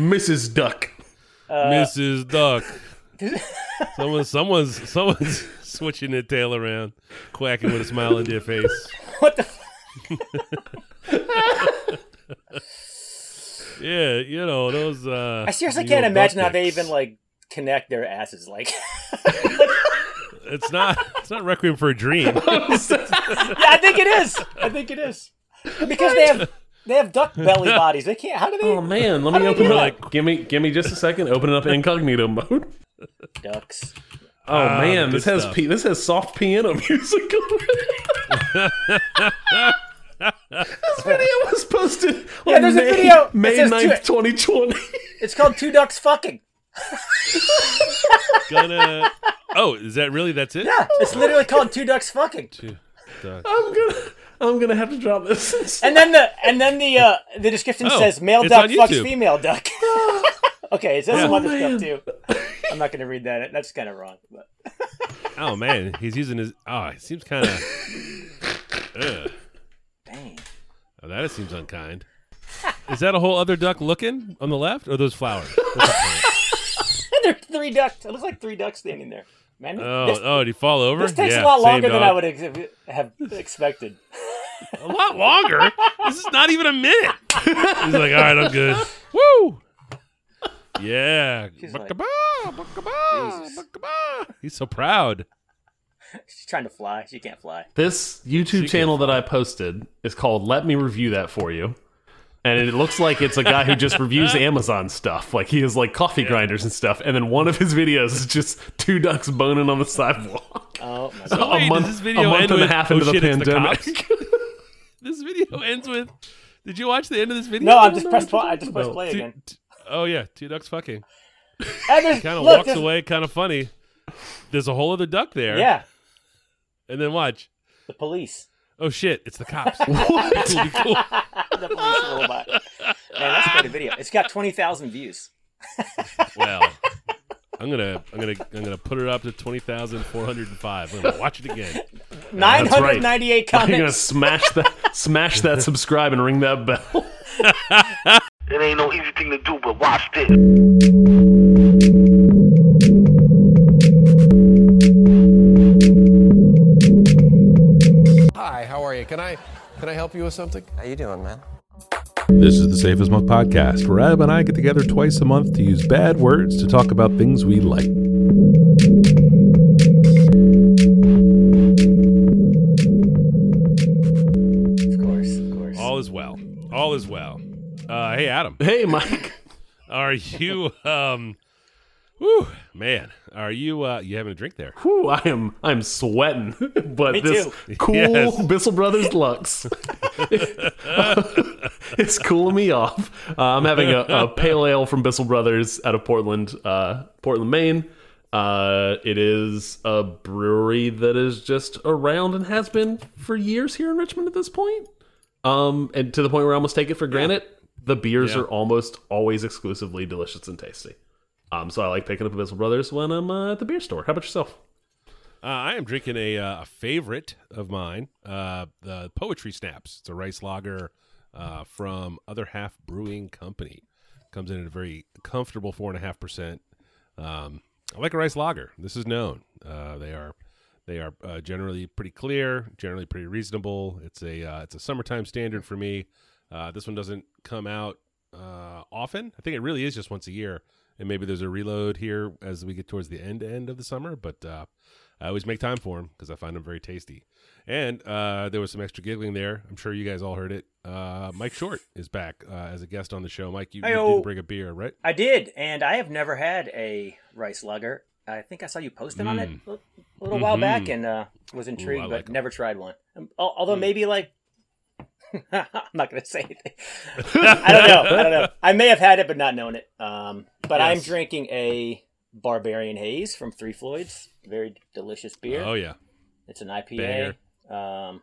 Mrs. Duck. Mrs. Duck. Someone, someone's, someone's switching their tail around, quacking with a smile on their face. What the? Yeah, you know those. Uh, I seriously can't imagine how they even like connect their asses. Like, It's not. It's not Requiem for a Dream. yeah, I think it is. I think it is because they have they have duck belly bodies. They can't. How do they? Oh man, let me open do it that? up. Give me give me just a second. Open it up incognito mode. Ducks. Oh Ah, man, this has p- this has soft piano music. this video was posted Yeah, on there's a video May says 9th, two- 2020. It's called two ducks fucking. Gonna. Oh, is that really? That's it. Yeah, it's literally called two ducks fucking. Two ducks. I'm gonna I'm gonna have to drop this. And then the and then the uh the description Oh, says male duck fucks female duck. okay, it says some Yeah. other man. stuff too. I'm not gonna read that. That's kind of wrong. But Oh man, he's using his. Oh, it seems kind of. Ugh. dang. Oh, that seems unkind. Is that a whole other duck looking on the left, or those flowers? What's the point? And there are three ducks. It looks like three ducks standing there. Man, Oh, this, oh, did he fall over? this takes Yeah, a lot same longer than I would ex- have expected. A lot longer. this is not even a minute. He's like, all right, I'm good. Woo! Yeah. She's like, Buckaba, buckaba, Jesus. buckaba. He's so proud. She's trying to fly. She can't fly. This YouTube She channel that I posted is called Let Me Review That For You. And it looks like it's a guy who just reviews Amazon stuff. Like he has like coffee grinders and stuff. And then one of his videos is just two ducks boning on the sidewalk. Oh my So god. wait, a month, this video a month end and with, a half oh, into the shit, it's the pandemic. cops? This video ends with. Did you watch the end of this video? No, I just pressed play. I just pressed about. play Two- again. t- oh yeah, two ducks fucking. And there's Kind of walks there's- away, kind of funny. There's a whole other duck there. Yeah, And then watch. the police. Oh shit, it's the cops. What? Cool, cool. the police robot. Man, that's quite a video. It's got twenty thousand views. Well, I'm gonna I'm gonna I'm gonna put it up to twenty thousand four hundred and five. I'm gonna watch it again. Nine hundred ninety eight That's right. hundred ninety-eight I'm gonna smash that smash that subscribe and ring that bell. It ain't no easy thing to do, but watch this. Hi, how are you? Can I can I help you with something? How you doing, man? This is the Safe As Milk podcast, where Adam and I get together twice a month to use bad words to talk about things we like. Of course, of course. All is well. All is well. Uh, hey Adam, hey Mike. are you um? Whew, man, are you uh? You having a drink there? Whew, I am I'm sweating. but Me this too. cool Yes. Bissell Brothers Lux. it's cooling me off. Uh, I'm having a, a pale ale from Bissell Brothers out of Portland, uh, Portland, Maine. Uh, it is a brewery that is just around and has been for years here in Richmond at this point. Um, and to the point where I almost take it for granted. The beers Yeah. are almost always exclusively delicious and tasty. Um, so I like picking up a Bissell Brothers when I'm uh, at the beer store. How about yourself? Uh, I am drinking a, uh, a favorite of mine, uh, the Poetry Snaps. It's a rice lager uh, from Other Half Brewing Company. Comes in at a very comfortable four and a half percent. Um, I like a rice lager. This is known. Uh, they are they are generally pretty clear, generally pretty reasonable. It's a it's a summertime standard for me. This one doesn't come out often. I think it really is just once a year, and maybe there's a reload here as we get towards the end end of the summer. But uh, I always make time for them because I find them very tasty. And uh, there was some extra giggling there. I'm sure you guys all heard it. Uh, Mike Short is back uh, as a guest on the show. Mike, you, you did bring a beer, right? I did, and I have never had a rice lager. I think I saw you posting on it a a little while Mhm. back, and uh, was intrigued, but like 'em. never tried one. Um, al- although maybe like, I'm not gonna say anything. I don't know. I don't know. I may have had it, but not known it. Um, but I'm drinking a Barbarian Haze from Three Floyds. Very delicious beer. Oh yeah, It's an IPA, um,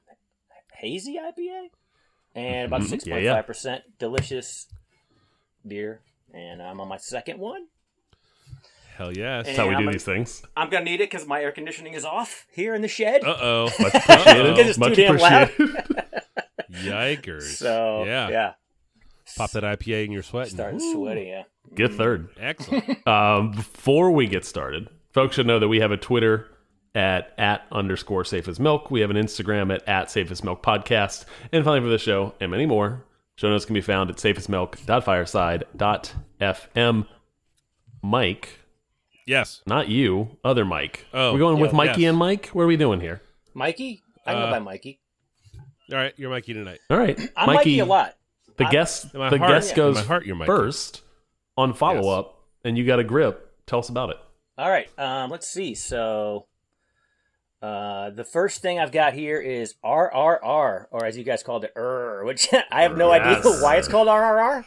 hazy IPA, and about six Yeah, point yeah. five percent. Delicious beer, and I'm on my second one. hell yes. And That's how we I'm do gonna- these things. I'm gonna need it because my air conditioning is off here in the shed. Uh oh. Because it's too Much damn loud. appreciated. Yikers. So yeah. yeah, Pop that IPA in your sweat. and- Starting Woo, sweaty, yeah. Get third. Excellent. Um, before we get started, folks should know that we have a Twitter at at underscore safe as milk. We have an Instagram at at safe as milk podcast. And finally, for the show and many more, show notes can be found at safeasmilk.fireside.fm. Mike, yes. not you, other Mike. Oh, we're going with Mikey yes. and Mike. What are we doing here? Mikey? I can Uh, go by Mikey. All right, you're Mikey tonight. All right, I'm Mikey, a lot. The I'm- guest, my the heart- guest in goes my heart, you're Mikey. first on follow up, and you got a grip. Tell us about it. All right, um, let's see. So, uh, the first thing I've got here is RRR, or as you guys called it, RR, which I have no idea why it's called RRR.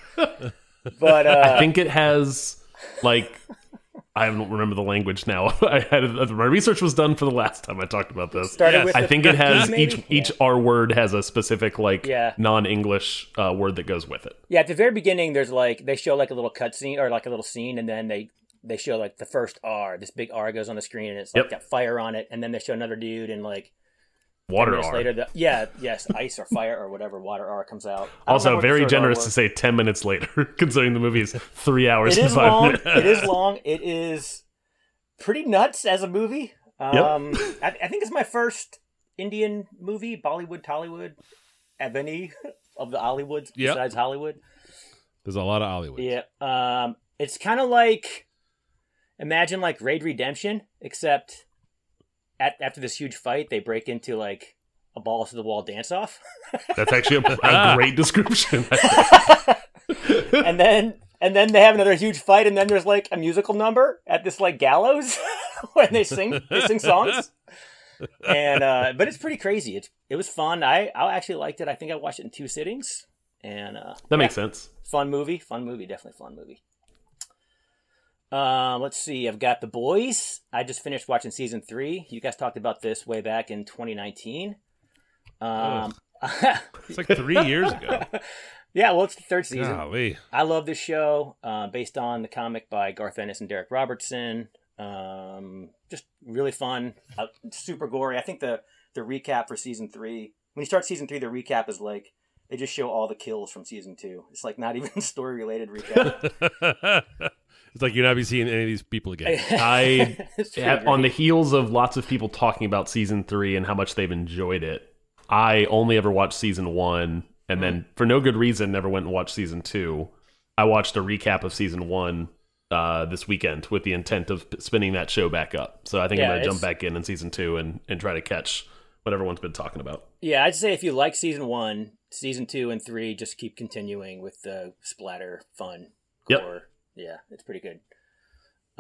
But uh, I think it has like I don't remember the language now. I had my research was done for the last time I talked about this. started Yes. with I think it has maybe? each each R word has a specific like Yeah. non-English uh, word that goes with it. Yeah, at the very beginning, there's like they show like a little cutscene or like a little scene, and then they they show like the first R. This big R goes on the screen, and it's like Yep. got fire on it, and then they show another dude, and like Water minutes R. later, the yeah, yes, ice or fire or whatever water R comes out. Also, very generous to say ten minutes later, considering the movie is three hours It and five long. minutes. it is long. It is pretty nuts as a movie. Um, I, I think it's my first Indian movie, Bollywood, Tollywood, of any of the Hollywoods Yep. besides Hollywood. There's a lot of Hollywood. Yeah. Um, it's kind of like imagine like Raid Redemption, except at, after this huge fight, they break into like a balls to the wall dance off, That's actually a, a great description. and then and then they have another huge fight, and then there's like a musical number at this like gallows when they sing they sing songs. And uh, but it's pretty crazy. It's it was fun. I I actually liked it. I think I watched it in two sittings, and uh, that makes sense. fun movie fun movie definitely fun movie um let's see. I've got the boys. I just finished watching season three. You guys talked about this way back in 2019 um It's like three years ago. yeah well it's the third season. Golly. i love this show uh, based on the comic by garth ennis and darick robertson. Um just really fun. Uh, super gory. I think the the recap for season three when you start season three the recap is like they just show all the kills from season two. It's like not even story related recap it's like you're not be seeing any of these people again. I at- on the heels of lots of people talking about season three and how much they've enjoyed it, I only ever watched season one, and then for no good reason, never went and watched season two. I watched a recap of season one uh, this weekend with the intent of spinning that show back up. So I think Yeah, I'm gonna jump back in in season two and and try to catch what everyone's been talking about. Yeah, I'd say if you like season one, season two and three, just keep continuing with the splatter fun. Yep. Gore. Yeah, it's pretty good.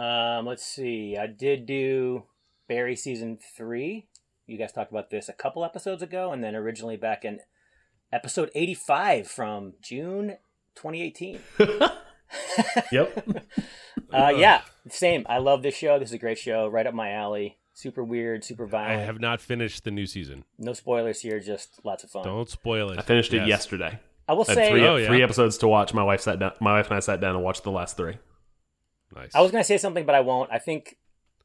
Um, let's see. I did do Barry season three. You guys talked about this a couple episodes ago, and then originally back in episode eighty-five from June 2018. Yep. Uh, yeah, same. I love this show. This is a great show, right up my alley. Super weird, super violent. I have not finished the new season. No spoilers here, just lots of fun. Don't spoil it. I finished it yesterday. I will I say, three, Oh, yeah. three episodes to watch. My wife sat down. My wife and I sat down and watched the last three. Nice. I was gonna say something, but I won't. I think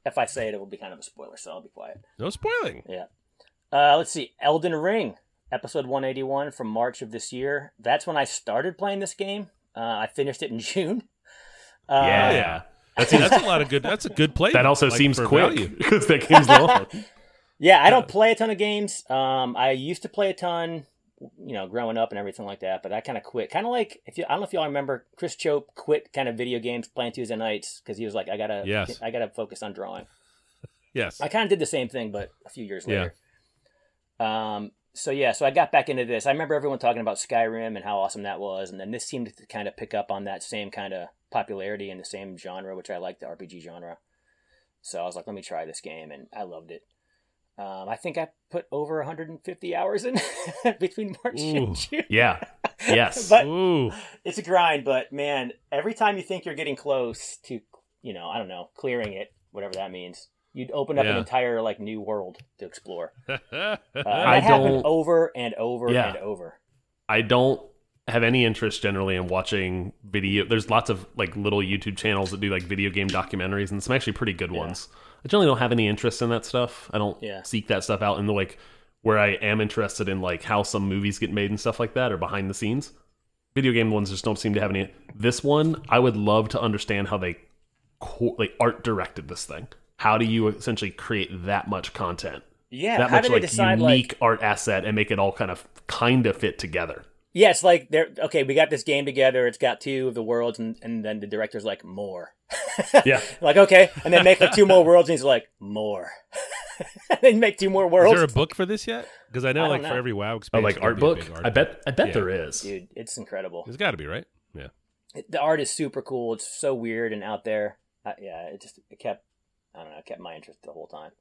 if I say it, it will be kind of a spoiler, so I'll be quiet. No spoiling. Yeah. Uh, let's see. Elden Ring, episode 181 from March of this year. That's when I started playing this game. Uh, I finished it in June. Uh, yeah. yeah. That's, that's a lot of good. That's a good play. That also like, seems quick because that game's long. Yeah, I don't play a ton of games. Um, I used to play a ton, you know, growing up and everything like that. But I kind of quit. Kind of like if you, I don't know if y'all remember, Chris Chope quit kind of video games playing Tuesday nights because he was like, I gotta, Yes. I gotta focus on drawing. Yes. I kind of did the same thing, but a few years Yeah. later. Um. So yeah, so I got back into this. I remember everyone talking about Skyrim and how awesome that was, and then this seemed to kind of pick up on that same kind of popularity in the same genre, which I like the RPG genre. So I was like, let me try this game, and I loved it. Um, I think I put over 150 hours in between March Ooh. and June. Yeah. Yes. But Ooh. it's a grind, but man, every time you think you're getting close to, you know, I don't know, clearing it, whatever that means, you'd open up an entire like new world to explore. Uh, I don't- over and over Yeah. and over. I don't have any interest generally in watching video. There's lots of like little YouTube channels that do like video game documentaries and some actually pretty good ones. I generally don't have any interest in that stuff. I don't Yeah. seek that stuff out in the like where I am interested in like how some movies get made and stuff like that or behind the scenes. video game ones just don't seem to have any. This one, I would love to understand how they like art directed this thing. How do you essentially create that much content, Yeah, that how much like decide like unique art asset, and make it all kind of kind of fit together? Yeah, it's like they're okay. We got this game together. It's got two of the worlds, and, and then the director's like more. Yeah. like okay, and then make like two more worlds, and he's like more. and then make two more worlds. Is there a book for this yet? Because I know, I like know. for every WoW Oh, like art book? art I bet. I bet Yeah. there is. Dude, it's incredible. There's got to be right. Yeah. It- the art is super cool. It's so weird and out there. Uh, yeah, it just it kept I don't know, it kept my interest the whole time.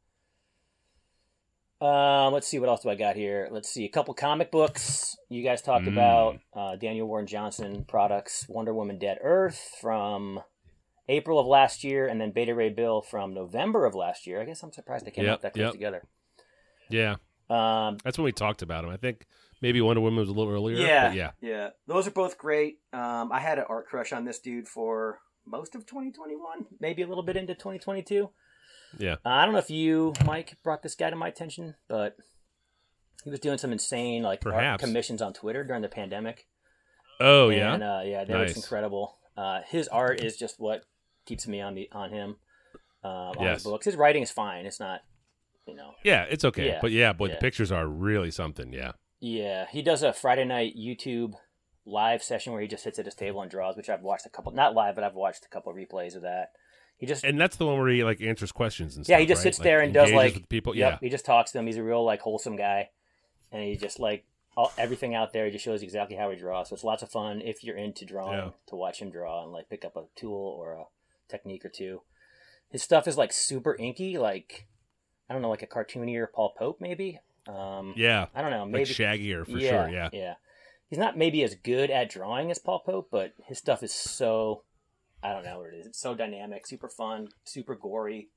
Um, let's see what else do I got here. Let's see a couple comic books. You guys talked Mm. about uh, Daniel Warren Johnson products, Wonder Woman Dead Earth from April of last year, and then Beta Ray Bill from November of last year. I guess I'm surprised they came Yep, out that close yep. together. Yeah. Um, That's when we talked about him. I think maybe Wonder Woman was a little earlier. Yeah, But yeah. yeah. Those are both great. Um, I had an art crush on this dude for most of 2021, maybe a little bit into 2022. Yeah. Uh, I don't know if you, Mike, brought this guy to my attention, but he was doing some insane like commissions on Twitter during the pandemic. Oh yeah. uh, yeah, that Nice. was incredible. Uh, his art is just what keeps me on the on him. Um, on Yes. his books, his writing is fine. It's not, you know, yeah, it's okay. Yeah. But yeah, boy, Yeah. the pictures are really something. Yeah. Yeah, he does a Friday night YouTube live session where he just sits at his table and draws, which I've watched a couple, not live, but I've watched a couple of replays of that. He just, And that's the one where he like answers questions and stuff. yeah, he just right? sits Like, there and does like people. Yep, Yeah. he just talks to them. He's a real like wholesome guy, and he just like all, everything out there. He just shows exactly how he draws. So it's lots of fun if you're into drawing Yeah. to watch him draw and like pick up a tool or a technique or two. His stuff is like super inky, like I don't know, like a cartoonier Paul Pope maybe. Um, Yeah. I don't know, Like maybe shaggier for yeah, sure. Yeah. Yeah. He's not maybe as good at drawing as Paul Pope, but his stuff is so I don't know what it is. It's so dynamic, super fun, super gory,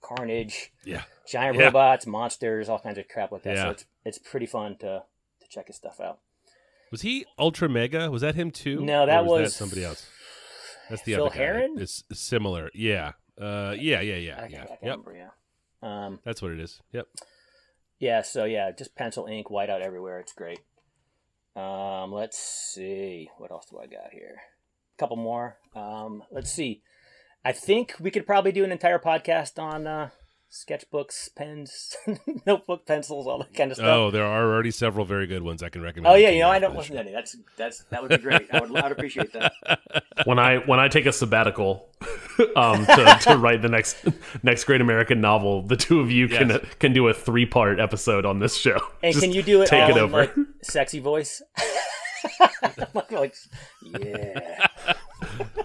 carnage, Yeah. giant Yeah. robots, monsters, all kinds of crap like that. So it's it's pretty fun to to check his stuff out. Was he Ultra Mega? Was that him too? No, that was, was somebody else. That's the Phil other guy. Harren? It's similar. Yeah. Uh. Yeah. Yeah. Yeah. I, Yeah. I Yep. remember, yeah. Um, That's what it is. Yep. yeah, so yeah, just pencil ink, whiteout everywhere. It's great. Um, let's see. What else do I got here? A couple more. Um, let's see. I think we could probably do an entire podcast on uh, sketchbooks, pens, notebook, pencils, all that kind of stuff. Oh, there are already several very good ones I can recommend. Oh yeah, you know I don't listen to any. That's that's that would be great. I would I would appreciate that. when I when I take a sabbatical um, to, to write the next next great American novel, the two of you can Yes. can do a three part episode on this show. And Just can you do it take all it in, over? like sexy voice? like, like, yeah,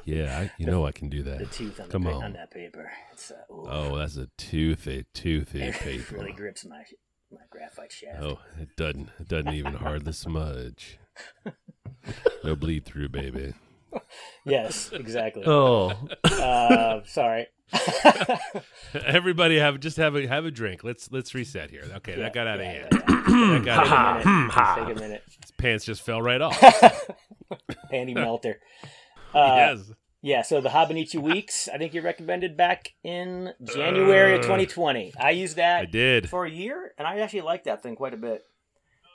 Yeah, I, you know I can do the that. tooth on, Come the, pa- on. on that paper. It's, uh, Oh, that's a toothy, toothy it paper. really grips my my graphite shaft. Oh, it doesn't. It doesn't even hardly smudge. No bleed through, baby. Yes, exactly. Oh, uh, sorry. Everybody have just have a have a drink. Let's let's reset here. Okay, that got out of hand. yeah, yeah. That got out of hand. Take a minute. Just take a minute. His pants just fell right off. Panty melter. Uh, yes. Yeah, so the Hobonichi Weeks, I think you recommended back in January of 2020. I used that I did. for a year, and I actually liked that thing quite a bit.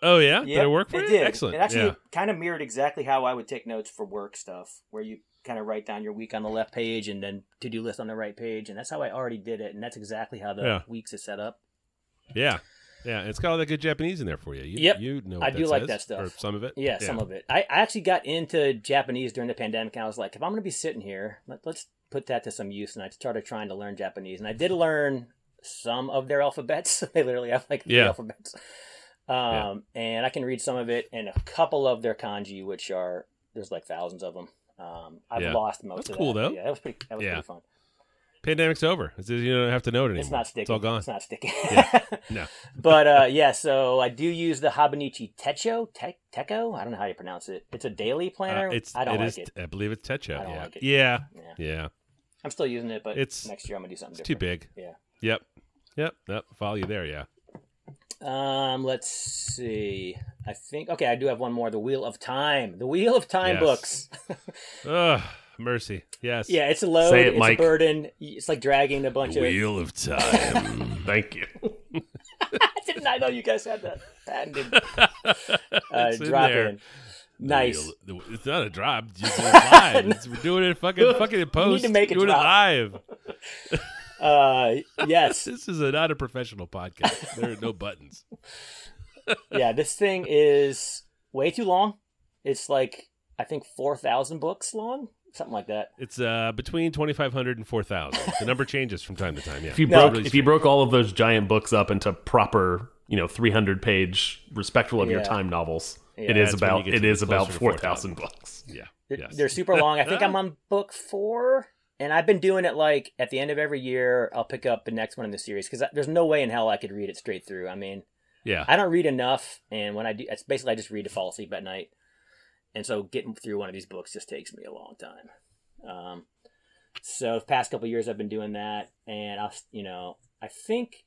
Oh yeah. Did it work for it you? did. Excellent. It actually yeah. kind of mirrored exactly how I would take notes for work stuff, where you kind of write down your week on the left page and then to do list on the right page, and that's how I already did it, and that's exactly how the Yeah. weeks is set up. Yeah. Yeah. It's got all that good Japanese in there for you. you Yep. You know. I do that like that stuff. Or some of it. Yeah, some of it. I, I actually got into Japanese during the pandemic, and I was like, if I'm going to be sitting here, let, let's put that to some use. And I started trying to learn Japanese, and I did learn some of their alphabets. they literally have like three Yeah. alphabets. Um, and I can read some of it, and a couple of their kanji, which are there's like thousands of them. Um, I've Yeah. lost most That's of cool, that. though. Yeah, that was pretty. That was Yeah. pretty fun. Pandemic's over. It's, you don't have to know it anymore. It's not sticking. It's all gone. It's not sticking. Yeah. No. but uh, yeah, so I do use the Hobonichi Techo, Te- Techo. I don't know how you pronounce it. It's a daily planner. Uh, it's. I don't it like is- it. I believe it's Techo. I don't yeah. like it. Yeah. Yeah. Yeah. I'm still using it, but It's- next year I'm gonna do something It's too big. Yeah. Yep. Yep. Yep. Follow you there. Yeah. Um, let's see. I think okay, I do have one more. The Wheel of Time. The Wheel of Time Yes. books. Ugh. Mercy. Yes. yeah, it's a load. Say it, it's Mike. a burden. It's like dragging a bunch of. Wheel of Time. thank you. I didn't I know you guys had that patented uh, It's in drop there. in. Nice. The- the- It's not a drop. It's just live. It's- we're doing it fucking fucking in post. to make it doing drop. it live. Uh, yes. This is a, not a professional podcast. There are no buttons. yeah, this thing is way too long. It's like I think four thousand books long, something like that. It's uh, between 2,500 and 4,000. The number changes from time to time. Yeah. If you No. broke if you broke all of those giant books up into proper, you know, 300 page respectful of your time novels, Yeah. it is That's when you about get it to is about 4,000 4,000. books. yeah. They're, Yes. they're super long. I think I'm on book four, and I've been doing it like at the end of every year. I'll pick up the next one in the series because there's no way in hell I could read it straight through. I mean, yeah. I don't read enough, and when I do, it's basically I just read to fall asleep at night. And so getting through one of these books just takes me a long time. Um, so the past couple of years I've been doing that, and I'll, you know, I think,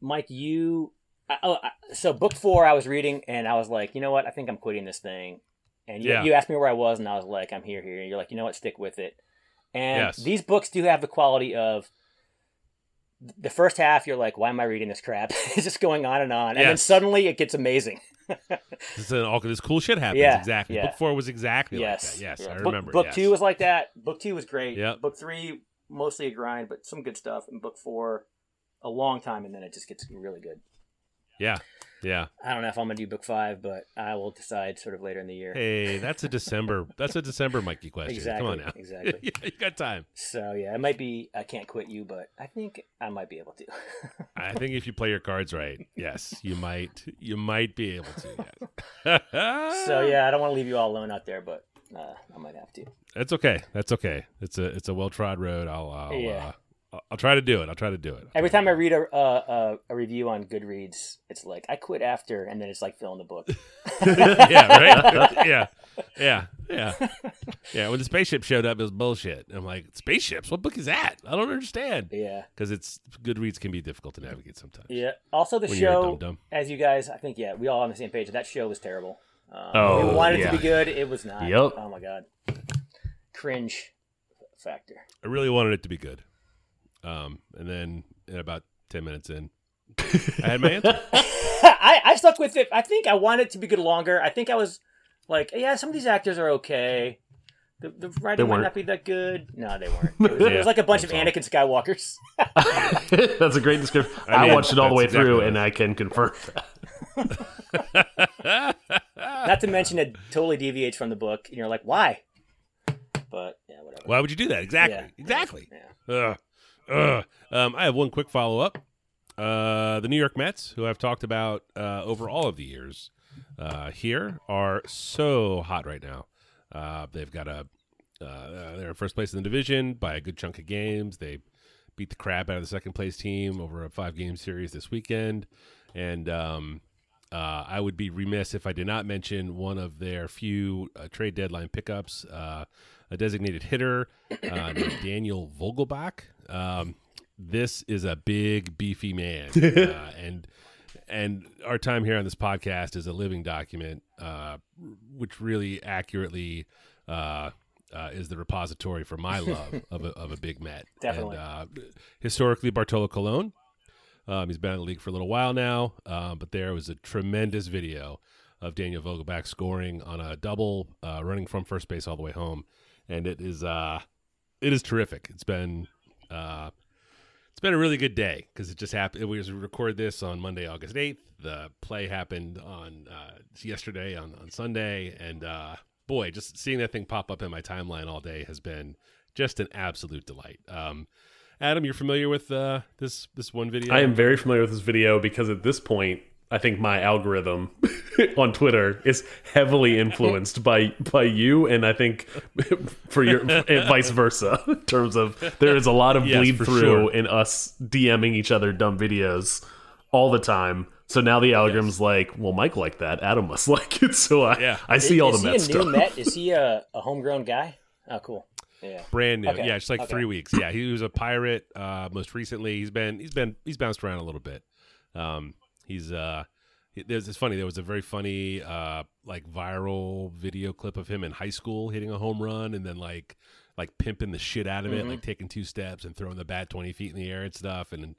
Mike, you, I, oh, I, so book four I was reading, and I was like, you know what, I think I'm quitting this thing. And you, Yeah. you asked me where I was, and I was like, I'm here, here. And you're like, you know what, stick with it. And Yes. these books do have the quality of the first half. You're like, why am I reading this crap? it's just going on and on, and then suddenly it gets amazing. This is all this cool shit happens. Yeah, exactly. yeah. Book four was exactly yes, like that. Yes, Yeah. I Book- remember. Book, yes. two was like that. Book two was great. Yep. Book three mostly a grind, but some good stuff. And book four, a long time, and then it just gets really good. Yeah. Yeah. I don't know if I'm gonna do book five, but I will decide sort of later in the year. Hey, that's a December. That's a December Mikey question. Exactly, Come on now. exactly. yeah, you got time. So yeah, it might be I can't quit you, but I think I might be able to. I think if you play your cards right, yes, you might. You might be able to. Yes. so yeah, I don't want to leave you all alone out there, but uh, I might have to. That's okay. That's okay. It's a it's a well trod road. I'll I'll, Yeah. uh, I'll try to do it. I'll try to do it. Every time I read a, a a a review on Goodreads, it's like I quit after, and then it's like filling the book. yeah, right. yeah, yeah, yeah, yeah. When the spaceship showed up, it was bullshit. I'm like, spaceships? What book is that? I don't understand. Yeah. Because it's Goodreads can be difficult to navigate sometimes. Yeah. Also, the When you're a show, as you guys, I think, yeah, we all on the same page. That show was terrible. Um, Oh, we wanted it yeah. to be good. It was not. Yep. Oh my god. Cringe factor. I really wanted it to be good. Um, and then in about ten minutes in, I had my answer. I, I stuck with it. I think I wanted it to be good longer. I think I was like, yeah, some of these actors are okay. The, the writing might weren't. not be that good. No, they weren't. It was, it was like a bunch of that's all. Anakin Skywalkers. That's a great description. I I, watched it all the way exactly through, what and. I can confirm that. not to mention it totally deviates from the book, and you're like, why? But yeah, whatever. Why would you do that? Exactly. Yeah. Exactly. Yeah. Ugh. Um, I have one quick follow up. Uh, the New York Mets, who I've talked about uh, over all of the years uh, here, are so hot right now. Uh, they've got a uh, they're first place in the division by a good chunk of games. They beat the crap out of the second place team over a five game series this weekend, and um, uh, I would be remiss if I did not mention one of their few uh, trade deadline pickups, uh, a designated hitter uh, Daniel Vogelbach. Um, this is a big, beefy man, uh, and and our time here on this podcast is a living document, uh, which really accurately uh, uh, is the repository for my love of a, of a big Met. Definitely. And, uh, historically, Bartolo Colon. Um, he's been in the league for a little while now, uh, but there was a tremendous video of Daniel Vogelbach scoring on a double, uh, running from first base all the way home, and it is uh, it is terrific. It's been uh, it's been a really good day because it just happened. We record this on Monday, August eighth. The play happened on uh, yesterday on on Sunday, and uh, boy, just seeing that thing pop up in my timeline all day has been just an absolute delight. Um, Adam, you're familiar with uh, this this one video? I am very familiar with this video because at this point, I think my algorithm on Twitter is heavily influenced by by you, and I think for your and vice versa in terms of there is a lot of Yes, bleed for through sure. in us DMing each other dumb videos all the time. So now the algorithm's like, well, Mike liked that, Adam must like it. So I Yeah. I see all is the he Met a stuff. new Met? Is he a, a homegrown guy? Oh, cool. Yeah. brand new. Okay, Yeah, just like okay. three weeks. Yeah, he was a pirate. Uh, most recently, he's been he's been he's bounced around a little bit. Um, he's uh, there's it's funny. There was a very funny uh like viral video clip of him in high school hitting a home run and then like like pimping the shit out of it, Mm-hmm. like taking two steps and throwing the bat twenty feet in the air and stuff. And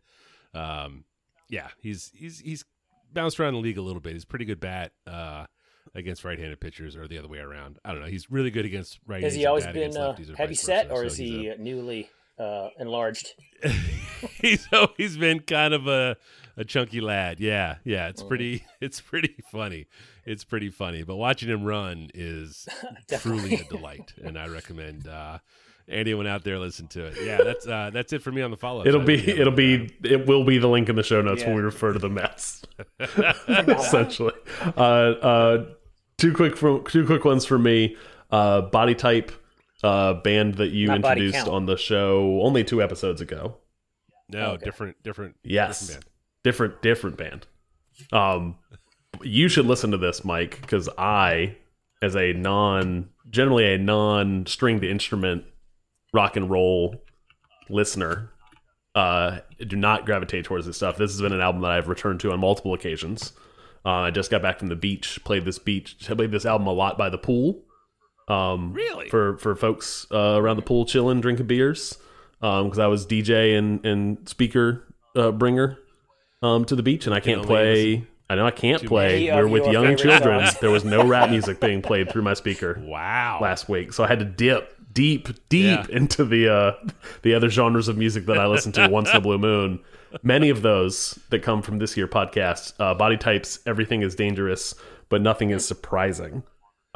um, yeah, he's he's he's bounced around the league a little bit. He's a pretty good bat. Uh, against right-handed pitchers or the other way around. I don't know. He's really good against righties. Has he always been uh, heavy set, or So is he a- newly uh, enlarged? he's always been kind of a a chunky lad. Yeah, yeah. Oh. It's pretty. It's pretty funny. It's pretty funny. But watching him run is truly a delight, and I recommend uh, anyone out there listen to it. Yeah, that's uh, that's it for me on the follow. It'll be it'll be it will be the link in the show notes when we refer to the Mets. Essentially, uh, uh, two quick from two quick ones for me. Uh, body type uh, band that you Not introduced on the show only two episodes ago. no okay. different, different. Yes, different band. Different different band. Um, you should listen to this, Mike, because I, as a non generally a non stringed instrument rock and roll listener, uh, do not gravitate towards this stuff. This has been an album that I've returned to on multiple occasions. Uh, I just got back from the beach, played this beach, played this album a lot by the pool. Um, Really? for for folks uh, around the pool, chilling, drinking beers. Because I was DJ and and speaker uh, bringer um, to the beach, and I can't play. I know I can't to play. many We're with young children. There was no rap music being played through my speaker Wow. last week, so I had to dip deep, deep Yeah. into the uh, the other genres of music that I listen to once in a blue moon. Many of those that come from this year podcast, uh, body types, everything is dangerous, but nothing is surprising.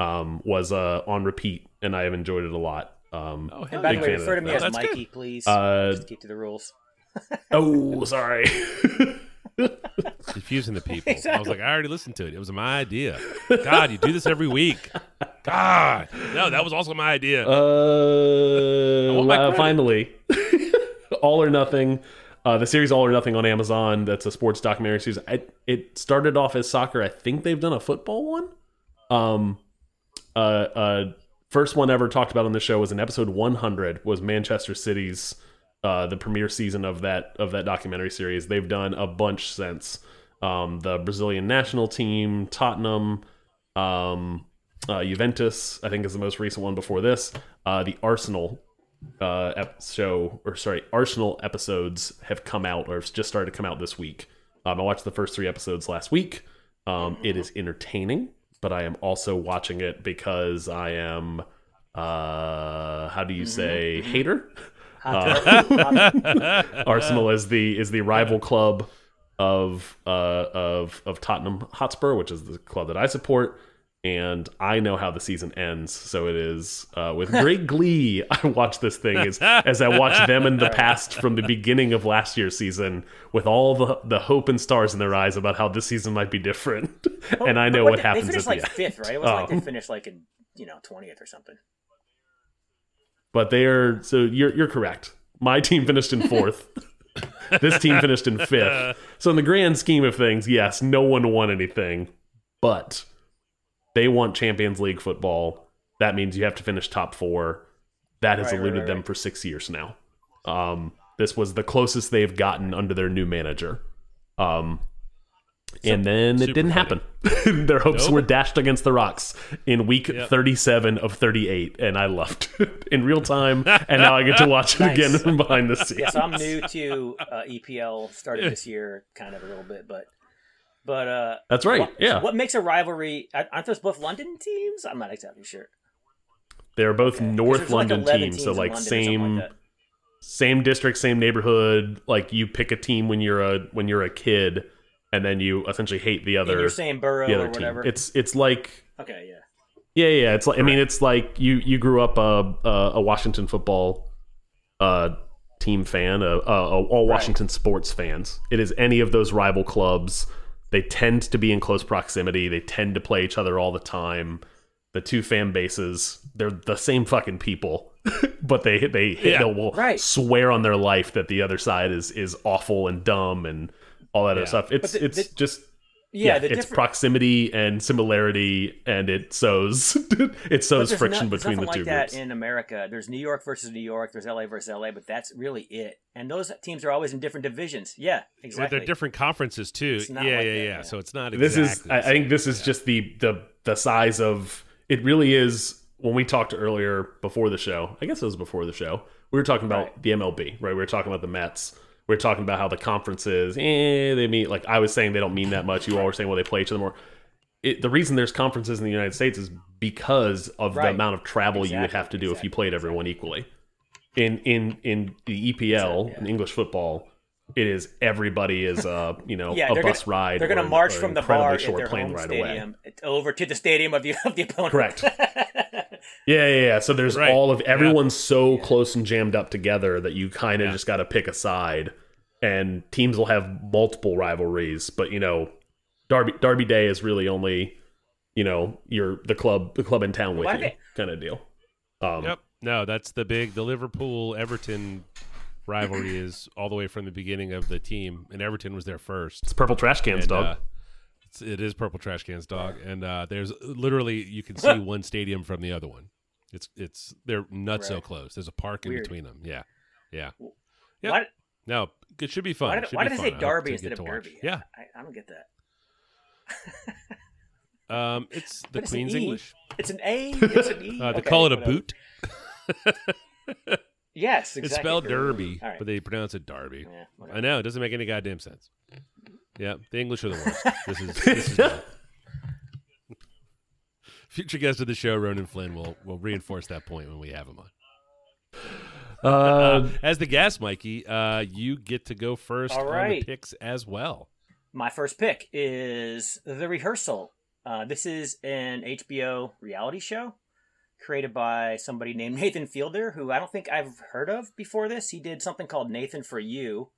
Um, was uh, on repeat, and I have enjoyed it a lot. Um, Oh, And by the way, refer to me as that's good. Mikey, please. Uh, Just keep to the rules. oh, sorry. confusing the people. I was like, I already listened to it. It was my idea. God, you do this every week. God, no, that was also my idea. Uh, my uh, finally, All or Nothing, uh, the series All or Nothing on Amazon. That's a sports documentary series. I, it started off as soccer. I think they've done a football one. Um, uh, uh, first one ever talked about on the show was in episode 100. Was Manchester City's uh, the premiere season of that of that documentary series. They've done a bunch since. Um, the Brazilian national team, Tottenham, um, uh, Juventus, I think is the most recent one before this. Uh, the Arsenal uh, ep- show, or sorry, Arsenal episodes have come out or have just started to come out this week. Um, I watched the first three episodes last week. Um, it is entertaining, but I am also watching it because I am, uh, how do you say, hater? Uh, Arsenal is the is the rival club of uh, of of Tottenham Hotspur, which is the club that I support. And I know how the season ends, so it is uh, with great glee. I watch this thing as as I watch them in the past from the beginning of last year's season, with all the the hope and stars in their eyes about how this season might be different. and I know But what they- happens They at finished the like end. fifth, right? It was like they Um, finished like in you know twentieth or something. But they are so you're you're correct. My team finished in fourth. this team finished in fifth. So in the grand scheme of things, yes, no one won anything, but they want Champions League football. That means you have to finish top four. That has Right, right, eluded right, them right. for six years now. Um, this was the closest they've gotten under their new manager. Um, and then it didn't funny. happen. Their hopes Nope. were dashed against the rocks in week Yep. 37 of 38, and I loved it in real time. And now I get to watch it Nice. again from behind the scenes. Yeah, so I'm new to uh, EPL. Started this year, kind of a little bit, but but uh, That's right. What, yeah, What makes a rivalry? Aren't those both London teams? I'm not exactly sure. they're both 'Cause North there's like London teams, so like London same like same district, same neighborhood. Like you pick a team when you're a when you're a kid, and then you essentially hate the In other your same borough the or other team. whatever. It's it's like okay, yeah. Yeah, yeah. It's like I mean, it's like you you grew up a a, a Washington football uh team fan, a, a, all Washington sports fans. It is any of those rival clubs. They tend to be in close proximity. They tend to play each other all the time. The two fan bases, they're the same fucking people, but they they Yeah. they will Right. swear on their life that the other side is is awful and dumb and all that other stuff. It's the- it's the- just Yeah, yeah, it's proximity and similarity, and it sows it but sows friction no- between the nothing two like groups. that in America. There's New York versus New York. There's LA versus LA, but that's really it. And those teams are always in different divisions. Yeah, But exactly. they're different conferences too. Yeah, not yeah, like yeah, that, yeah. So it's not. this exactly is, the I, I think, this is just the the the size of it. Really is when we talked earlier before the show. I guess it was before the show. We were talking about Right. the MLB, right? We were talking about the Mets. We were talking about how the conferences, eh, they meet. Like I was saying, they don't mean that much. You all were saying, well, they play each other more. it, the reason there's conferences in the United States is because of the amount of travel you would have to do if you played everyone equally. In in in the EPL Exactly, in English football, it is everybody is uh you know Yeah, a bus gonna, ride. They're going to march from the bar at short their plane home ride away. over to the stadium of the of the opponent. Correct. Yeah, yeah, yeah. So there's Right. all of everyone's so close and jammed up together that you kind of Yeah. just got to pick a side, and teams will have multiple rivalries. But you know, Derby Derby Day is really only, you know, your the club the club in town with Why you kind of deal. Um, Yep. No, that's the big the Liverpool Everton rivalry is all the way from the beginning of the team, and Everton was there first. It's purple trash cans, And, dog. uh, it's, it is purple trash cans, dog. And uh, there's literally you can see one stadium from the other one. It's it's they're nuts so close. There's a park in between them. Yeah, yeah. Yep. Why, No, it should be fun. why did, should why did they say Derby instead of watch. Derby? Yeah, I, I don't get that. um, it's the it's Queen's E. English. It's an A. It's an E. Uh, they Okay, call it a whatever. boot. Yes, exactly. It's spelled Derby, right. but they pronounce it Derby. Yeah. I know it doesn't make any goddamn sense. Yeah, the English are the worst. this is this is future guest of the show, Ronan Flynn, will will reinforce that point when we have him on. Uh, As the guest, Mikey, uh, you get to go first All on the picks as well. My first pick is The Rehearsal. Uh, this is an HBO reality show created by somebody named Nathan Fielder, who I don't think I've heard of before this. He did something called Nathan for You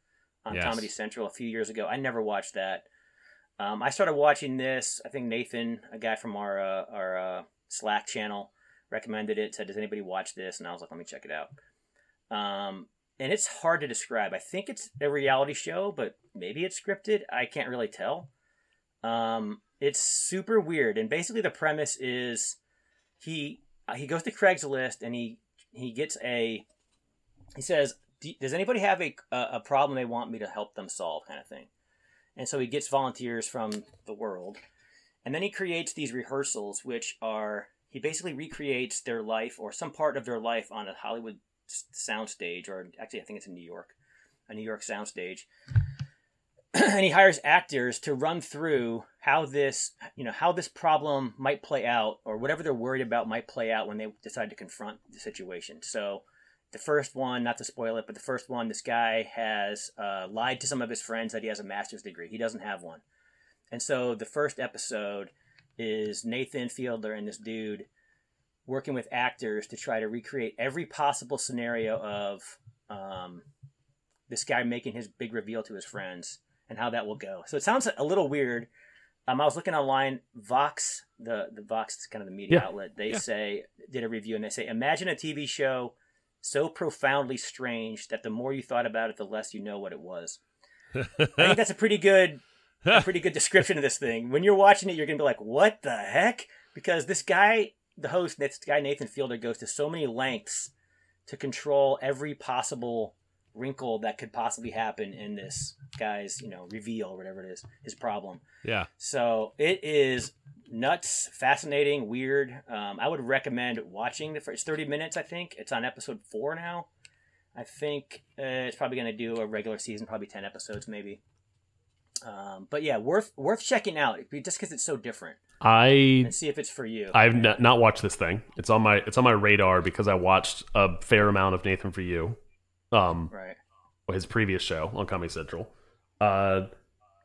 on Yes. Comedy Central a few years ago. I never watched that. Um, I started watching this. I think Nathan, a guy from our uh, our uh, Slack channel, recommended it. Said, "Does anybody watch this?" And I was like, "Let me check it out." Um, and it's hard to describe. I think it's a reality show, but maybe it's scripted. I can't really tell. Um, it's super weird, and basically the premise is he uh, he goes to Craigslist and he he gets a he says, "Do- "Does anybody have a a problem they want me to help them solve?" kind of thing. And so he gets volunteers from the world, and then he creates these rehearsals, which are he basically recreates their life or some part of their life on a Hollywood soundstage, or actually I think it's in New York, a New York soundstage. and he hires actors to run through how this you know how this problem might play out or whatever they're worried about might play out when they decide to confront the situation so the first one not to spoil it but the first one this guy has uh, lied to some of his friends that he has a master's degree he doesn't have one and so the first episode is nathan fielder and this dude working with actors to try to recreate every possible scenario of um, this guy making his big reveal to his friends and how that will go. So it sounds a little weird. Um, I was looking online. Vox, the the Vox is kind of the media Yeah. outlet. They Yeah. say did a review and they say, imagine a TV show so profoundly strange that the more you thought about it, the less you know what it was. I think that's a pretty good, a pretty good description of this thing. When you're watching it, you're gonna be like, "What the heck?" Because this guy, the host, this guy Nathan Fielder, goes to so many lengths to control every possible wrinkle that could possibly happen in this guy's, you know, reveal or whatever it is, his problem. yeah, So it is nuts, fascinating, weird. Um, I would recommend watching the first 30 minutes, I think. It's on episode four now. I think uh, it's probably going to do a regular season, probably 10 episodes maybe. Um, but yeah, worth worth checking out just because it's so different I see if it's for you. I've n- not watched this thing. It's on my it's on my radar because I watched a fair amount of Nathan for You, um, right. his previous show on Comedy Central. Uh,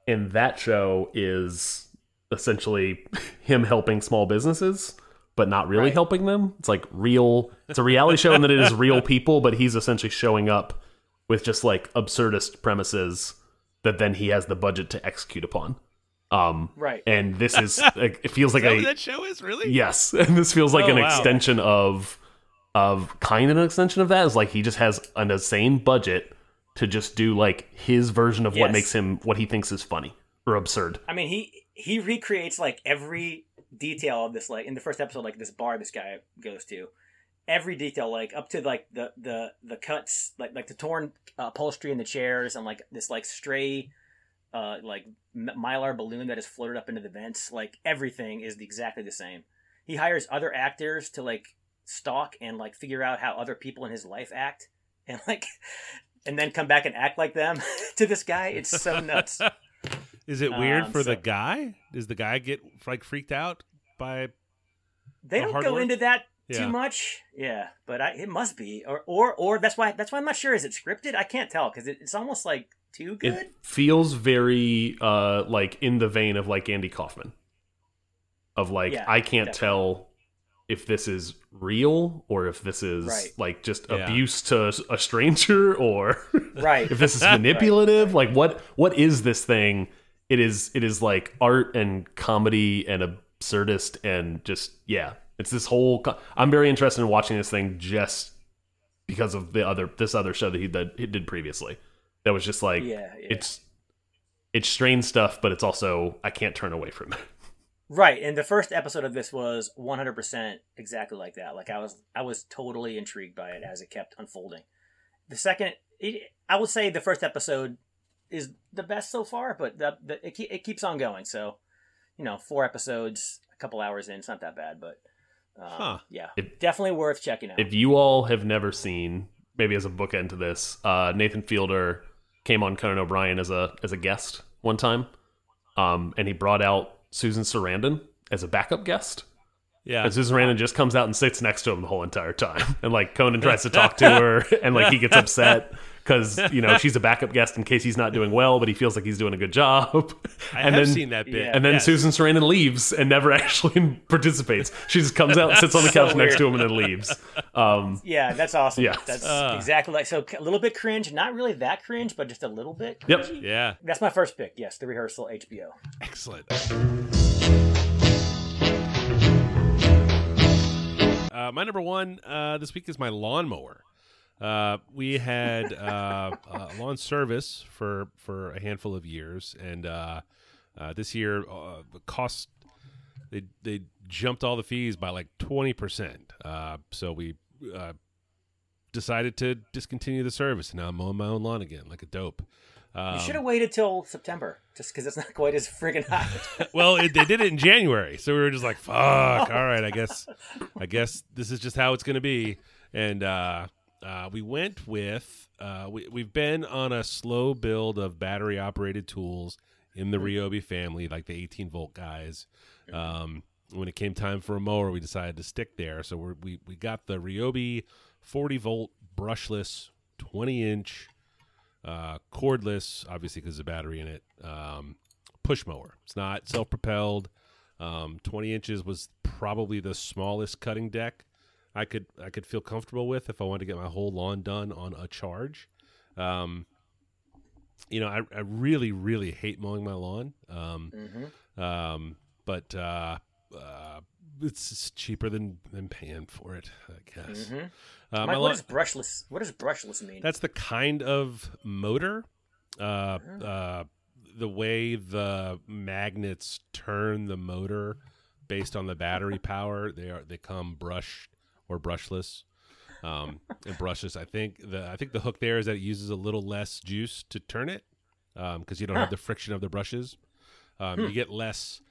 and that show is essentially him helping small businesses, but not really Right. helping them. It's like real. It's a reality show, and that it is real people, but he's essentially showing up with just like absurdist premises that then he has the budget to execute upon. Um, Right. and this is like, it feels like Is that a that show is really. Yes, and this feels like Oh, an wow. extension of of kind of an extension of that. Is like he just has an insane budget to just do like his version of what makes him what he thinks is funny or absurd. I mean, he he recreates like every detail of this. Like in the first episode, like this bar this guy goes to, every detail, like up to like the the the cuts, like like the torn uh, upholstery in the chairs, and like this like stray, uh, like mylar balloon that is floated up into the vents. Like everything is exactly the same. He hires other actors to like stalk and like figure out how other people in his life act, and like, and then come back and act like them to this guy. It's so nuts. Is it weird Um, for the guy? Does the guy get like freaked out by? They The don't go work? into that Yeah. too much. Yeah, but I, it must be, or or or that's why that's why I'm not sure. Is it scripted? I can't tell because it, it's almost like too good. It feels very uh like in the vein of like Andy Kaufman. Of like Yeah, I can't definitely. tell if this is real or if this is Right. like just Yeah. abuse to a stranger or Right. if this is manipulative like what what is this thing it is it is like art and comedy and absurdist and just yeah it's this whole i'm very interested in watching this thing just because of the other this other show that he did, he did previously that was just like Yeah, yeah. it's it's strange stuff but it's also i can't turn away from it Right, and the first episode of this was 100% exactly like that. Like I was, I was totally intrigued by it as it kept unfolding. The second, it, I would say the first episode is the best so far, but the, the, it, it keeps on going. So, you know, four episodes, a couple hours in, it's not that bad, but um, Huh. yeah, If- definitely worth checking out. if you all have never seen maybe as a bookend to this uh nathan fielder came on conan o'brien as a as a guest one time um and he brought out susan sarandon as a backup guest Yeah, and susan sarandon just comes out and sits next to him the whole entire time and like conan tries to talk to her and like he gets upset because you know she's a backup guest in case he's not doing well but he feels like he's doing a good job I and have then seen that bit. Yeah. and then Yes. Susan Sarandon leaves and never actually participates. She just comes out, sits on the So couch next to him, and then leaves. Um, yeah, that's awesome. Yeah. that's Uh. exactly like so. A little bit cringe, not really that cringe, but just a little bit. Yep. Yeah, That's my first pick. Yes, the rehearsal HBO. excellent. Uh, my number one uh, this week is my lawnmower. Uh, we had uh, uh, lawn service for for a handful of years, and uh, uh, this year uh, the cost they they jumped all the fees by like twenty percent. Uh, so we uh, decided to discontinue the service, and now I'm mowing my own lawn again, like a dope. Um, You should have waited till September, just because it's not quite as friggin' hot. well, it, they did it in January, so we were just like, "Fuck!" All right, I guess, I guess this is just how it's going to be. And uh, we went with uh, we we've been on a slow build of battery operated tools in the Ryobi family, like the 18 volt guys. Um, when it came time for a mower, we decided to stick there. So we're, we we got the Ryobi 40 volt brushless 20 inch uh, cordless, obviously because of the battery in it. Um, push mower. It's not self propelled. Um, 20 inches was probably the smallest cutting deck I could I could feel comfortable with if I wanted to get my whole lawn done on a charge. Um, you know, I, I really really hate mowing my lawn. Um, hmm um, but uh, uh, it's cheaper than than paying for it, I guess. hmm Uh, my Mike, lawn- what does brushless? What does brushless mean? that's the kind of motor. Uh, uh, the way the magnets turn the motor based on the battery power, they are they come brushed or brushless. Um, and brushless, I think the I think the hook there is that it uses a little less juice to turn it because you don't have the friction of the brushes. Um, You get less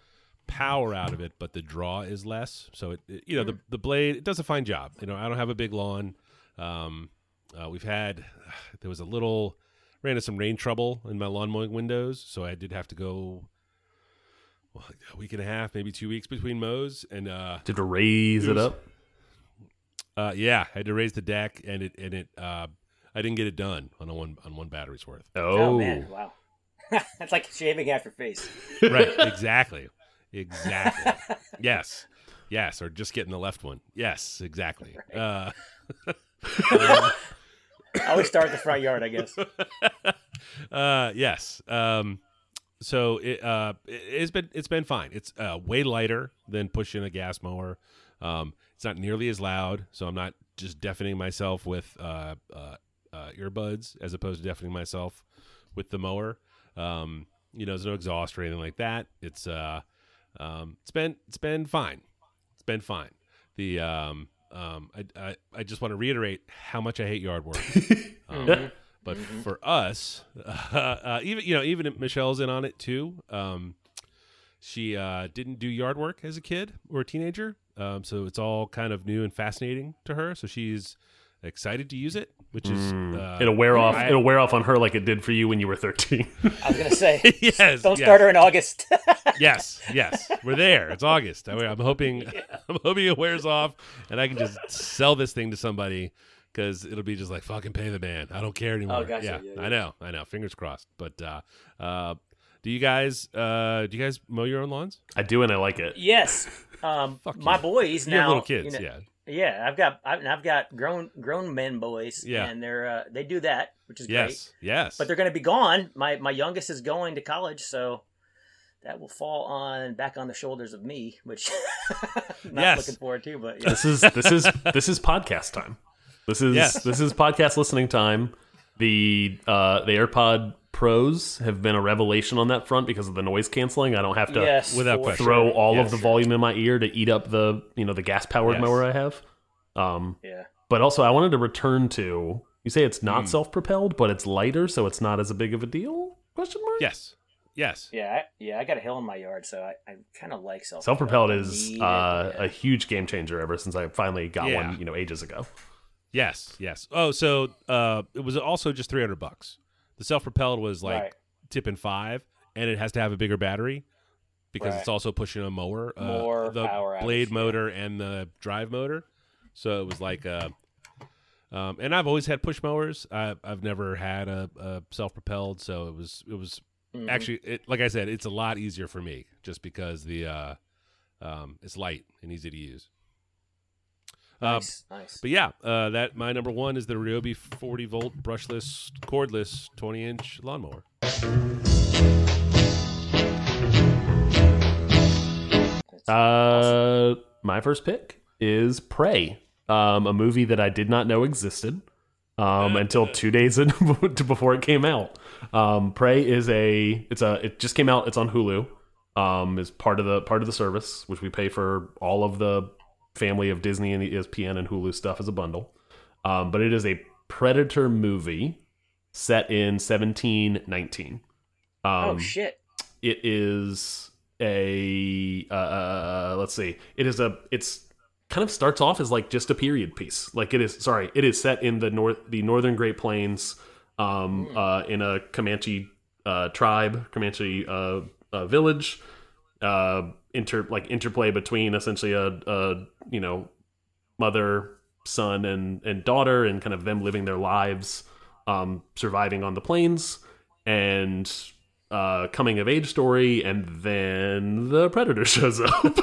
power out of it, but the draw is less. So it, it- you know the the blade it does a fine job. You know I don't have a big lawn. Um, uh, we've had there was a little ran into some rain trouble in my lawn mowing windows, so I did have to go well, a week and a half, maybe two weeks between mows, and uh, Did to raise it up? Uh, yeah, I had to raise the deck, and it and it uh, I didn't get it done on a one on one battery's worth. oh, Oh, man, wow. that's like shaving half your face. right, exactly, exactly. yes, yes, or just getting the left one. Yes, exactly. Uh, I always start at the front yard, I guess. uh, yes. Um, so it, uh, it, it's been it's been fine. It's uh, way lighter than pushing a gas mower. Um, it's not nearly as loud, so I'm not just deafening myself with uh, uh, uh, earbuds as opposed to deafening myself with the mower. Um, you know, there's no exhaust or anything like that. It's uh, um, it's been it's been fine. It's been fine. The um, um, I, I I just want to reiterate how much I hate yard work. Um, but for us, uh, uh, even you know, even Michelle's in on it too. Um, she uh, didn't do yard work as a kid or a teenager, um, so it's all kind of new and fascinating to her. So she's excited to use it, which is uh, It'll wear off. I- it'll wear off on her like it did for you when you were 13. I was gonna say, yes, don't yes. start her in August. yes, yes, we're there. It's August. I, I'm hoping, I'm hoping it wears off, and I can just sell this thing to somebody because it'll be just like fucking pay the man. I don't care anymore. Oh, gotcha. Yeah, Yeah, I know, I know. Fingers crossed. But uh, uh, do you guys, uh, do you guys mow your own lawns? I do, and I like it. yes, um, Fuck my you. boys You now. have little kids, you know- yeah. Yeah, I've got I've, I've got grown grown men boys, Yeah. and they're uh, they do that, which is great. Yes, yes. But they're going to be gone. My my youngest is going to college, so that will fall on back on the shoulders of me, which I'm not Yes. looking forward to. But yeah. This is this is this is podcast time. This is Yes. this is podcast listening time. The uh, the AirPod Pros have been a revelation on that front because of the noise canceling. I don't have to yes, without question. throw all Yes. of the volume in my ear to eat up the you know the gas powered Yes. mower I have. Um, Yeah, but also I wanted to return to you say it's not Hmm. self propelled, but it's lighter, so it's not as a big of a deal? Question mark. yes, yes. yeah, I, yeah. I got a hill in my yard, so I, I kind of like self Self propelled is uh, yeah. a huge game changer ever since I finally got Yeah. one, you know, ages ago. Yes, yes. Oh, so uh, it was also just three hundred bucks. The self-propelled was like Right. tipping five, and it has to have a bigger battery because Right. it's also pushing a mower, uh, More the power blade motor and the drive motor. So it was like, uh, um, and I've always had push mowers. I, I've never had a, a self-propelled, so it was it was Mhm. actually it, like I said, it's a lot easier for me just because the uh, um, it's light and easy to use. Uh, nice, nice. but yeah, uh, that my number one is the Ryobi 40 volt brushless cordless 20 inch lawnmower. Uh, my first pick is Prey, um, a movie that I did not know existed um, until two days in, before it came out. Um, Prey is a it's a it just came out. It's on Hulu. Um, is part of the part of the service which we pay for all of the family of Disney and ESPN and Hulu stuff as a bundle. Um, but it is a Predator movie set in 1719. Um, oh shit! it is a uh, uh, let's see it is a it's kind of starts off as like just a period piece like it is sorry it is set in the north the northern great plains um uh in a comanche uh tribe comanche uh, uh village uh inter like interplay between essentially a, a you know mother son and and daughter and kind of them living their lives um surviving on the plains and uh coming of age story and then the predator shows up.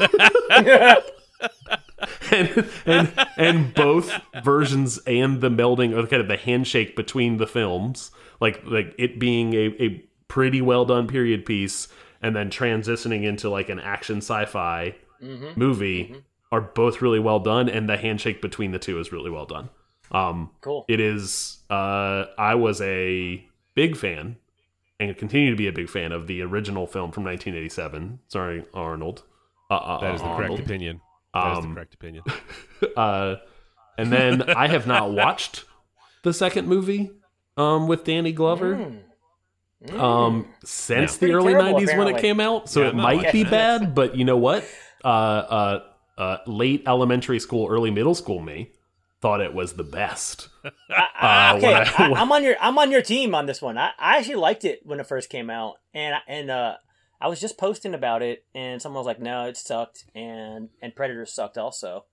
And, and and both versions and the melding or kind of the handshake between the films like like it being a, a pretty well done period piece and then transitioning into like an action sci-fi Mm-hmm. movie are both really well done and the handshake between the two is really well done um Cool. it is uh i was a big fan and continue to be a big fan of the original film from 1987 sorry arnold uh, uh, That is the correct Arnold. opinion. That is the Um, correct opinion. uh and then i have not watched the second movie um with danny glover Mm. Um since Yeah. the early terrible, 90s when it came out so Yeah, it I'm might be bad but you know what uh uh uh late elementary school early middle school me thought it was the best I, I, Uh, okay, when I- I, am on your I'm on your team on this one. I, I actually liked it when it first came out, and I- and uh, I was just posting about it, and someone was like, "No, it sucked," and and Predator sucked also.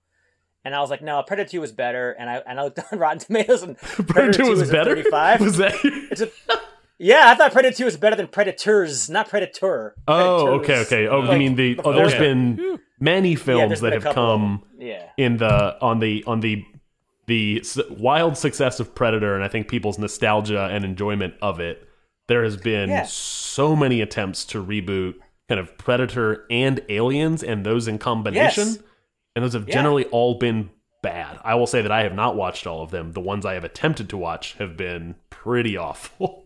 And I was like, no, Predator 2 was better. And I and I looked on Rotten Tomatoes and Predator 2 was is a better 35. was that It's a, yeah, I thought Predator 2 was better than Predators, not Predator. oh okay Predators. okay oh you mean the oh there's that. been many films there's that have come. Yeah. in the on the on the the wild success of Predator and I think people's nostalgia and enjoyment of it. There has been Yeah. so many attempts to reboot kind of Predator and Aliens and those in combination, Yes. and those have Yeah. generally all been bad. I will say that I have not watched all of them. The ones I have attempted to watch have been pretty awful.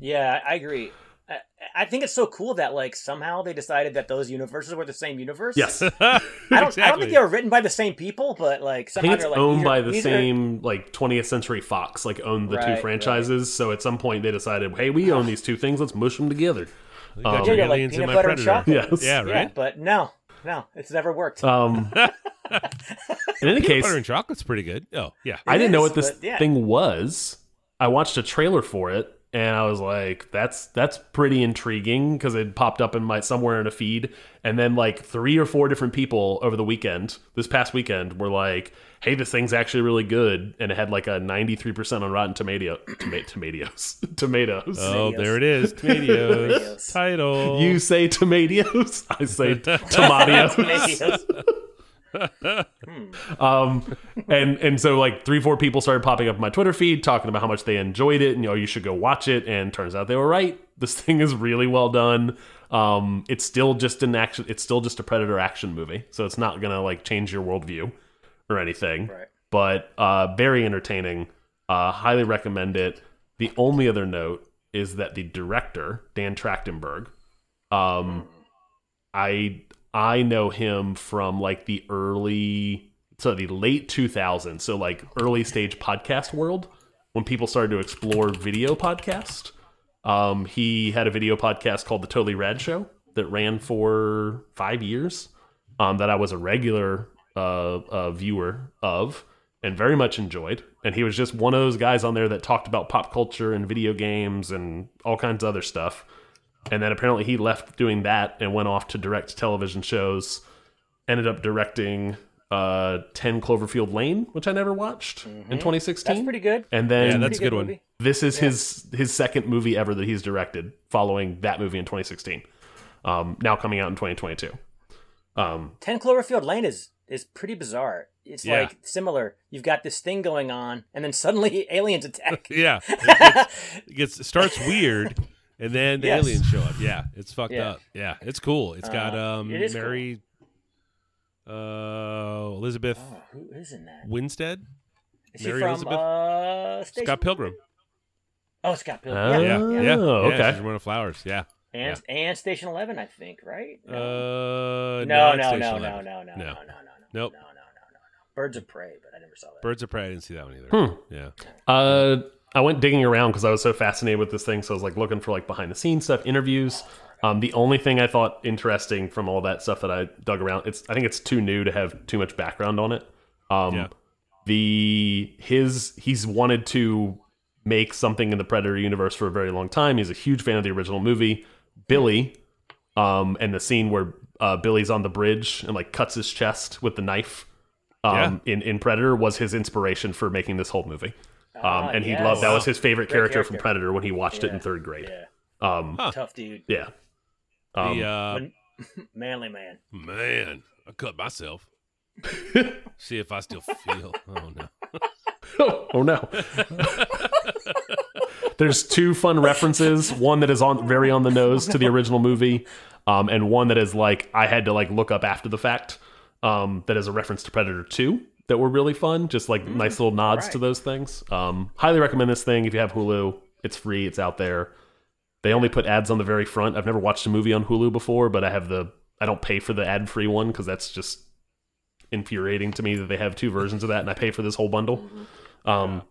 Yeah, I I agree. I, I think it's so cool that like somehow they decided that those universes were the same universe. yes, I I don't. I don't think they were written by the same people, but like think somehow it's they're like owned these by the these are- same like 20th Century Fox, like owned the Right, two right. franchises. So at some point they decided, hey, we own these two things. Let's mush them together. You got Um, your Yeah, like aliens in peanut my butter and predator. chocolate. Yes. Yeah, Yeah, right. but no. no, it's never worked. Um, in any case, Butter and chocolate's pretty good. Oh yeah, I didn't know what this yeah. thing was. I watched a trailer for it and I was like, that's that's pretty intriguing because it popped up in my somewhere in a feed. And then like three or four different people over the weekend, this past weekend, were like, hey, this thing's actually really good. And it had like a 93% on Rotten Tomato toma- tomatoes. tomatoes. oh Tomatoes. there it is, tomatoes Tomatoes. title. You say tomatoes, I say tomatoes. Tomatoes. Um, and and so like three four people started popping up in my Twitter feed talking about how much they enjoyed it and you know you should go watch it. And turns out they were right. This thing is really well done. Um, it's still just an action. It's still just a Predator action movie, so it's not gonna like change your worldview or anything. Right. But uh, very entertaining. Uh, highly recommend it. The only other note is that the director Dan Trachtenberg, um, I I know him from like the early so the late 2000s, so like early stage podcast world when people started to explore video podcast. Um, he had a video podcast called The Totally Rad Show that ran for five years. Um, that I was a regular uh, uh, viewer of and very much enjoyed. And he was just one of those guys on there that talked about pop culture and video games and all kinds of other stuff. And then apparently he left doing that and went off to direct television shows. Ended up directing uh, 10 Cloverfield Lane, which I never watched in 2016. That's pretty good. And then Yeah, that's a Pretty good one. movie. this is his his second movie ever that he's directed, following that movie in 2016. Um, now coming out in 2022. Um, 10 Cloverfield Lane is is pretty bizarre. It's Yeah. like similar. You've got this thing going on, and then suddenly aliens attack. Yeah, it gets, it gets it starts weird, and then the Yes. aliens show up. Yeah, it's fucked Yeah. up. Yeah, it's cool. It's got Uh, um it is cool. Mary, uh, Elizabeth Oh, who is in that? Winstead, Is she Mary from Elizabeth? uh, Station Scott Pilgrim. Oh, Scott Pilgrim. Oh, yeah, Yeah, yeah. yeah, Oh, yeah. okay. She's one of flowers. Yeah. And and Station Eleven, I think, right? Uh, no, not no, no, no, no, no, no, no, no, no, no, Nope. no, no, no, no. Birds of Prey, but I never saw that. Birds of Prey. I didn't see that one either. Hmm. Yeah. Uh, I went digging around because I was so fascinated with this thing. So I was like looking for like behind the scenes stuff, interviews. Um, the only thing I thought interesting from all that stuff that I dug around, it's I think it's too new to have too much background on it. Um, Yeah. the his he's wanted to make something in the Predator universe for a very long time. He's a huge fan of the original movie. Billy, um, and the scene where uh, Billy's on the bridge and like cuts his chest with the knife. Um, in in Predator was his inspiration for making this whole movie. Um, Ah, and he yes. loved that was his favorite Great character, from. Predator when he watched it in third grade. Yeah, Um, Huh. tough dude, yeah. Um, the uh, manly man. man, I cut myself. See if I still feel. Oh no. oh no. There's two fun references. One that is on very on the nose to the original movie, um, and one that is like I had to like look up after the fact. Um, that is a reference to Predator Two that were really fun. Just like nice little nods to those things. Um, highly recommend this thing if you have Hulu. It's free. It's out there. They only put ads on the very front. I've never watched a movie on Hulu before, but I have the I don't pay for the ad free one because that's just infuriating to me that they have two versions of that and I pay for this whole bundle. Um,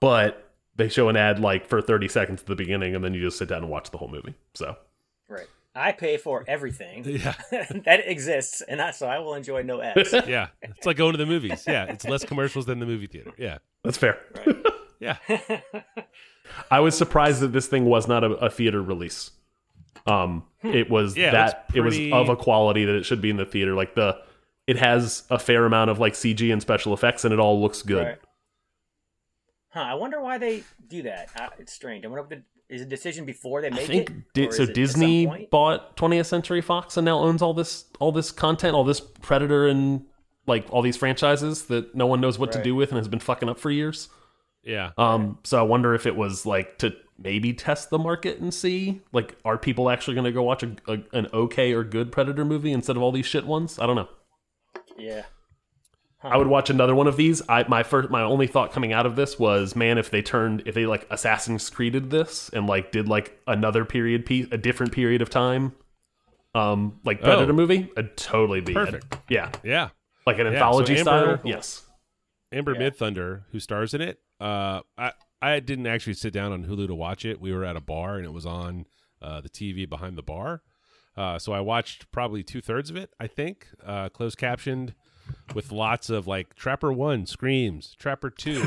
but they show an ad like for 30 seconds at the beginning and then you just sit down and watch the whole movie. So Right. I pay for everything Yeah. that exists, and I, so I will enjoy no ads. Yeah. It's like going to the movies. Yeah. It's less commercials than the movie theater. Yeah. that's fair. Yeah. I was surprised that this thing was not a, a theater release. Um, it was Yeah, that it's it was of a quality that it should be in the theater. Like the, it has a fair amount of like CG and special effects, and it all looks good. Right. Huh? I wonder why they do that. Uh, it's strange. I wonder if the is a decision before they I make think it. di- or so. is it at some Disney bought 20th Century Fox and now owns all this all this content, all this Predator and like all these franchises that no one knows what to do with and has been fucking up for years. Yeah. Um, so I wonder if it was like to maybe test the market and see like are people actually going to go watch a, a, an okay or good Predator movie instead of all these shit ones? I don't know. Yeah. I would watch another one of these. I my first my only thought coming out of this was, man, if they turned if they like Assassin's Creeded this and like did like another period piece, a different period of time, um, like Predator Oh. movie, I'd totally be in. Perfect. Yeah, Yeah. like an Yeah, so anthology Amber- style. Yes. Amber Yeah. Midthunder, who stars in it. Uh, I I didn't actually sit down on Hulu to watch it. We were at a bar and it was on uh, the TV behind the bar. Uh, so I watched probably two thirds of it, I think, uh, closed captioned, with lots of like Trapper One screams, Trapper Two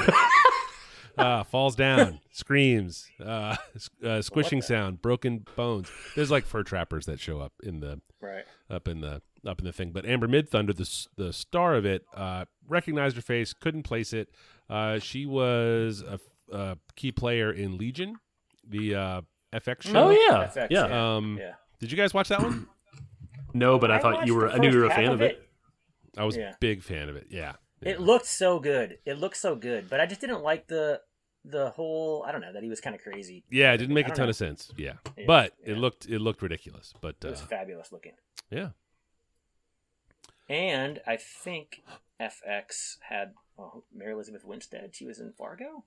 uh, falls down, screams, uh, uh, squishing sound, broken bones. There's like fur trappers that show up in the Right. up in the up in the thing. But Amber Midthunder, the the star of it, uh, recognized her face, couldn't place it. Uh, she was a key player in Legion, the uh, FX show. Oh yeah, FX, yeah. yeah. Um, Yeah. Did you guys watch that one? No, but I, thought you were. I knew you were a first fan half of it. I was Yeah. a big fan of it. Yeah. It looked so good. It looked so good, but I just didn't like the the whole. I don't know that he was kind of crazy. Yeah, it didn't make a ton know. of sense. Yeah, Yeah, but yeah. it looked it looked ridiculous. But It uh, was fabulous looking. yeah, And I think FX had oh, Mary Elizabeth Winstead. She was in Fargo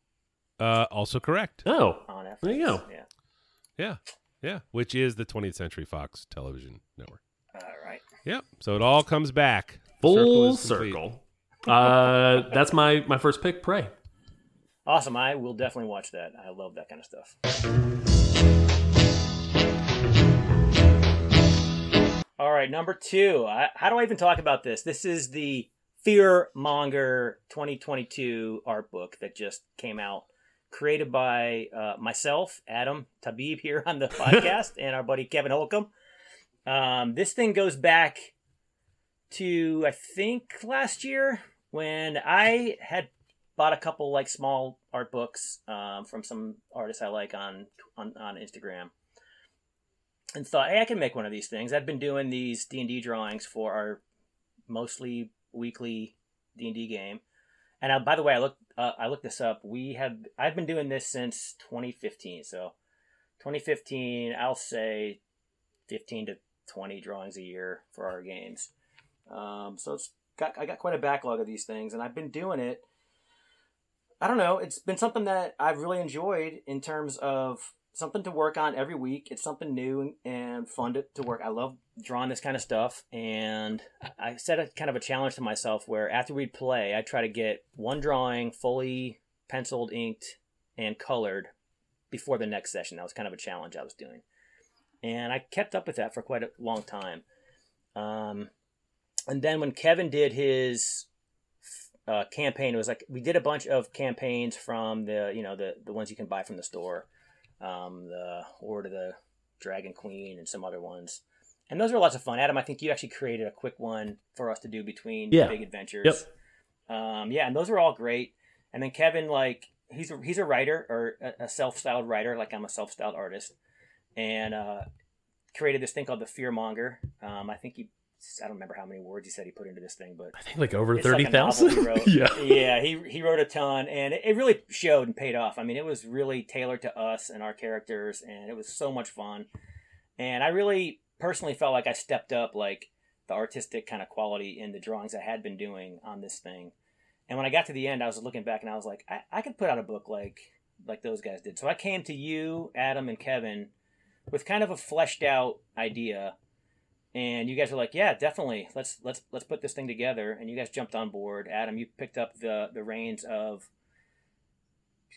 uh, also correct. Oh, on FX. There you go. Yeah. Yeah, yeah, which is the 20th Century Fox Television Network. All right. Yep. So it all comes back. Full is complete. circle. Uh, that's my my first pick. Prey. Awesome. I will definitely watch that. I love that kind of stuff. All right, number two. I, how do I even talk about this? This is the Fear Monger 2022 art book that just came out, created by uh, myself, Adam Tabib, here on the podcast, and our buddy Kevin Holcomb. Um, this thing goes back to I think last year when I had bought a couple like small art books um, from some artists I like on, on on Instagram, and thought, hey, I can make one of these things. I've been doing these D and D drawings for our mostly weekly D and D game, and uh, by the way, I looked uh, I looked this up. We have I've been doing this since 2015, so 2015, I'll say 15 to 20 drawings a year for our games. Um, so it's got I got quite a backlog of these things, and I've been doing it. I don't know. It's been something that I've really enjoyed in terms of something to work on every week. It's something new and fun to, to work. I love drawing this kind of stuff, and I set a kind of a challenge to myself where after we'd play, I try to get one drawing fully penciled, inked, and colored before the next session. That was kind of a challenge I was doing, and I kept up with that for quite a long time. Um, and then when Kevin did his uh, campaign, it was like we did a bunch of campaigns from the you know the the ones you can buy from the store, um, the Hoard of the Dragon Queen and some other ones, and those were lots of fun. Adam, I think you actually created a quick one for us to do between Yeah. big adventures. Yep. Um, yeah, and those were all great. And then Kevin, like he's a, he's a writer or a, a self-styled writer, like I'm a self-styled artist, and uh, created this thing called the Fearmonger. Um, I think he, I don't remember how many words he said he put into this thing, but I think like over like thirty a novel he thousand. yeah. yeah, he he wrote a ton, and it, it really showed and paid off. I mean, it was really tailored to us and our characters, and it was so much fun. And I really personally felt like I stepped up like the artistic kind of quality in the drawings I had been doing on this thing. And when I got to the end, I was looking back and I was like, I, I could put out a book like like those guys did. So I came to you, Adam, and Kevin with kind of a fleshed out idea and you guys were like, "Yeah, definitely. Let's let's let's put this thing together." And you guys jumped on board. Adam, you picked up the the reins of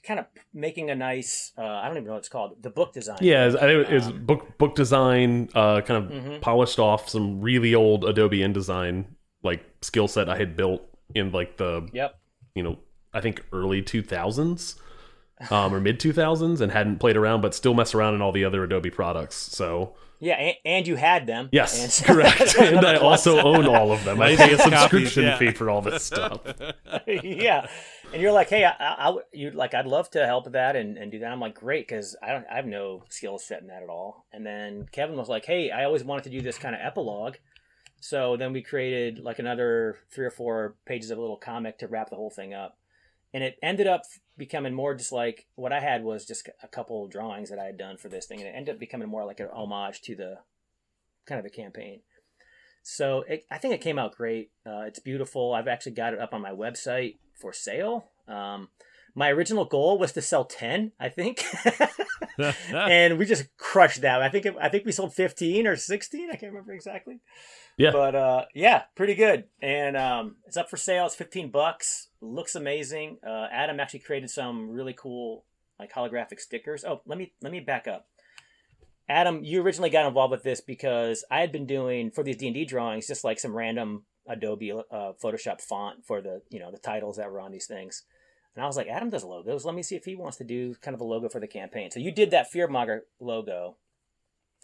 kind of making a nice uh, I don't even know what it's called the book design. Yeah, I think it was Um, book book design, uh, kind of Mhm. polished off some really old Adobe InDesign like skill set I had built in like the Yep. you know I think early two thousands, um, or mid two thousands, and hadn't played around, but still mess around in all the other Adobe products. So Yeah, and, and you had them. yes, And- correct. and I also own all of them. I pay a subscription yeah. fee for all this stuff. yeah, and you're like, hey, I, I, I would- you'd like, I'd love to help with that and, and do that. I'm like, great, because I don't, I have no skill set in that at all. And then Kevin was like, hey, I always wanted to do this kind of epilogue. So then we created like another three or four pages of a little comic to wrap the whole thing up. And it ended up becoming more just like what I had was just a couple drawings that I had done for this thing, and it ended up becoming more like an homage to the kind of the campaign. So it, I think it came out great. Uh, it's beautiful. I've actually got it up on my website for sale. Um, my original goal was to sell ten, I think, and we just crushed that. I think it, I think we sold fifteen or sixteen. I can't remember exactly. Yeah. But uh, yeah, pretty good. And um, it's up for sale. It's fifteen bucks. Looks amazing. Uh, Adam actually created some really cool like holographic stickers. Oh, let me let me back up. Adam, you originally got involved with this because I had been doing for these D and D drawings just like some random Adobe uh, Photoshop font for the you know the titles that were on these things, and I was like, Adam does logos. Let me see if he wants to do kind of a logo for the campaign. So you did that Fearmonger logo.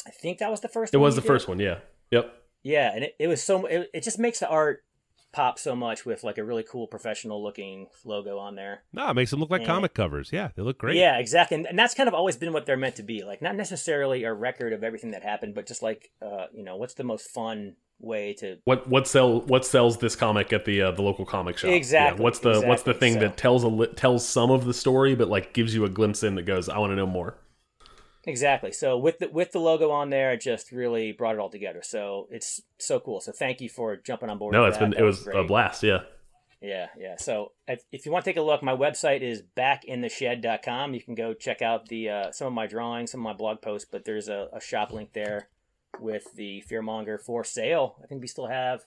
I think that was the first. It was the did? first one, yeah. Yep. Yeah, and it, it was so it, it just makes the art pop so much with like a really cool professional looking logo on there. No, it makes them look like Yeah. comic covers. Yeah, they look great. Yeah, exactly, and, and that's kind of always been what they're meant to be. Like not necessarily a record of everything that happened, but just like uh, you know, what's the most fun way to What what sell what sells this comic at the uh, the local comic shop? Yeah, Exactly, what's the what's the thing so- that tells a li- tells some of the story, but like gives you a glimpse in that goes, I want to know more. Exactly. So with the with the logo on there, it just really brought it all together. So it's so cool. So thank you for jumping on board. No, it's that. been That it was a blast. Yeah. Yeah, yeah. So if, if you want to take a look, my website is backintheshed.com. You can go check out the uh, some of my drawings, some of my blog posts, but there's a, a shop link there with the Fearmonger for sale. I think we still have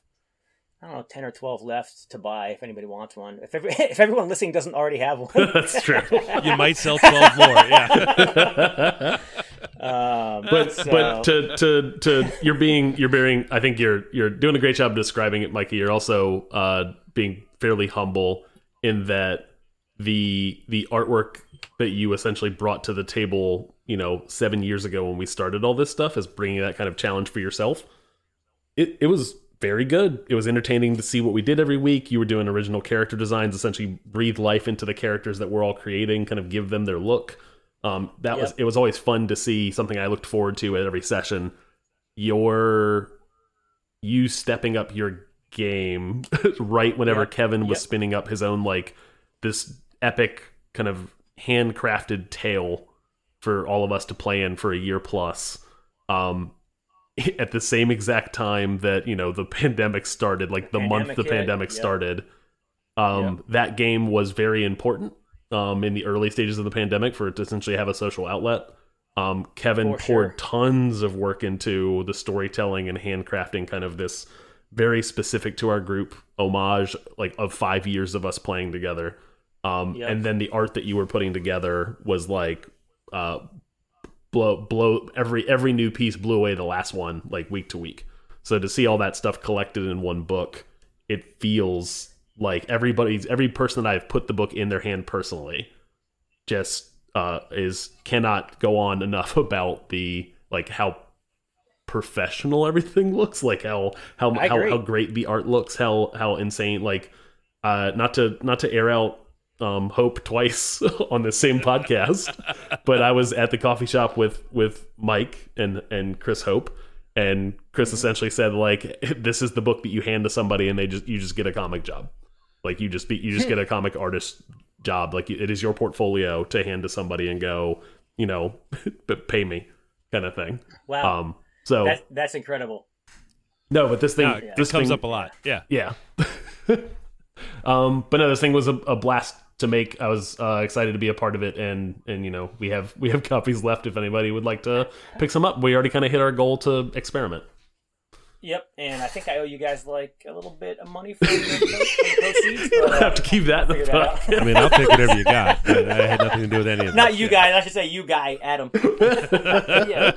I don't know, ten or twelve left to buy if anybody wants one. If every, if everyone listening doesn't already have one, That's true. You might sell 12 more. Yeah. um, but so- but to to to you're being you're being I think you're you're doing a great job describing it, Mikey. You're also uh, being fairly humble in that the the artwork that you essentially brought to the table, you know, seven years ago when we started all this stuff, is bringing that kind of challenge for yourself. It it was very good. It was entertaining to see what we did every week. You were doing original character designs, essentially breathe life into the characters that we're all creating, kind of give them their look. Um, that was it was always fun to see something I looked forward to at every session. Your you stepping up your game right whenever Yep. Kevin was Yep. spinning up his own like this epic kind of handcrafted tale for all of us to play in for a year plus. Um, at the same exact time that you know the pandemic started, like the month the hit, pandemic started, um, that game was very important um, in the early stages of the pandemic for it to essentially have a social outlet. Um, Kevin For poured sure. tons of work into the storytelling and handcrafting, kind of this very specific to our group homage, like of five years of us playing together. Um, Yep. And then the art that you were putting together was like uh, blow blow every every new piece blew away the last one like week to week. So to see all that stuff collected in one book, it feels like everybody's every person that I've put the book in their hand personally just uh is cannot go on enough about the like how professional everything looks like how how how, how great the art looks how how insane like uh not to not to air out um hope twice on the same podcast but i was at the coffee shop with with mike and and chris hope and chris essentially said like this is the book that you hand to somebody and they just you just get a comic job like you just be you just get a comic artist job like it is your portfolio to hand to somebody and go you know but pay me kind of thing wow, um so that's that's incredible. no but this thing No, it this comes thing, up a lot. Yeah. yeah. um, but no, this thing was a, a blast to make. I was uh, excited to be a part of it, and and you know we have we have copies left if anybody would like to pick some up. We already kind of hit our goal to experiment. Yep, and I think I owe you guys like a little bit of money for the, proceeds. But, I uh, have to keep that in the that. I mean, I'll take whatever you got. But I had nothing to do with any of that. Not you guys. I should say you guy, Adam. yeah.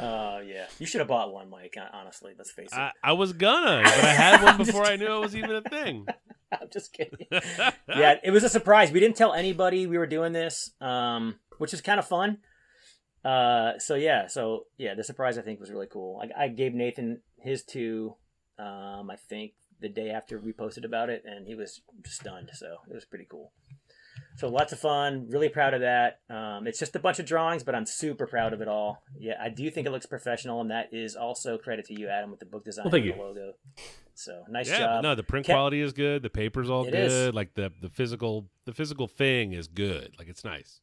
Uh, yeah. You should have bought one, Mike. Honestly, let's face it. I, I was gonna, but I had one before I knew it was even a thing. I'm just kidding. yeah, it was a surprise. We didn't tell anybody we were doing this, um, which is kind of fun. Uh, so yeah, so yeah, the surprise I think was really cool. I, I gave Nathan his two, um, I think the day after we posted about it, and he was stunned. So it was pretty cool. So lots of fun. Really proud of that. Um, it's just a bunch of drawings, but I'm super proud of it all. Yeah, I do think it looks professional, and that is also credit to you, Adam, with the book design Well, thank and the you. logo. So nice yeah, job. no, the print Ke- quality is good. The paper's all It good. is. Like the the physical the physical thing is good. Like it's nice.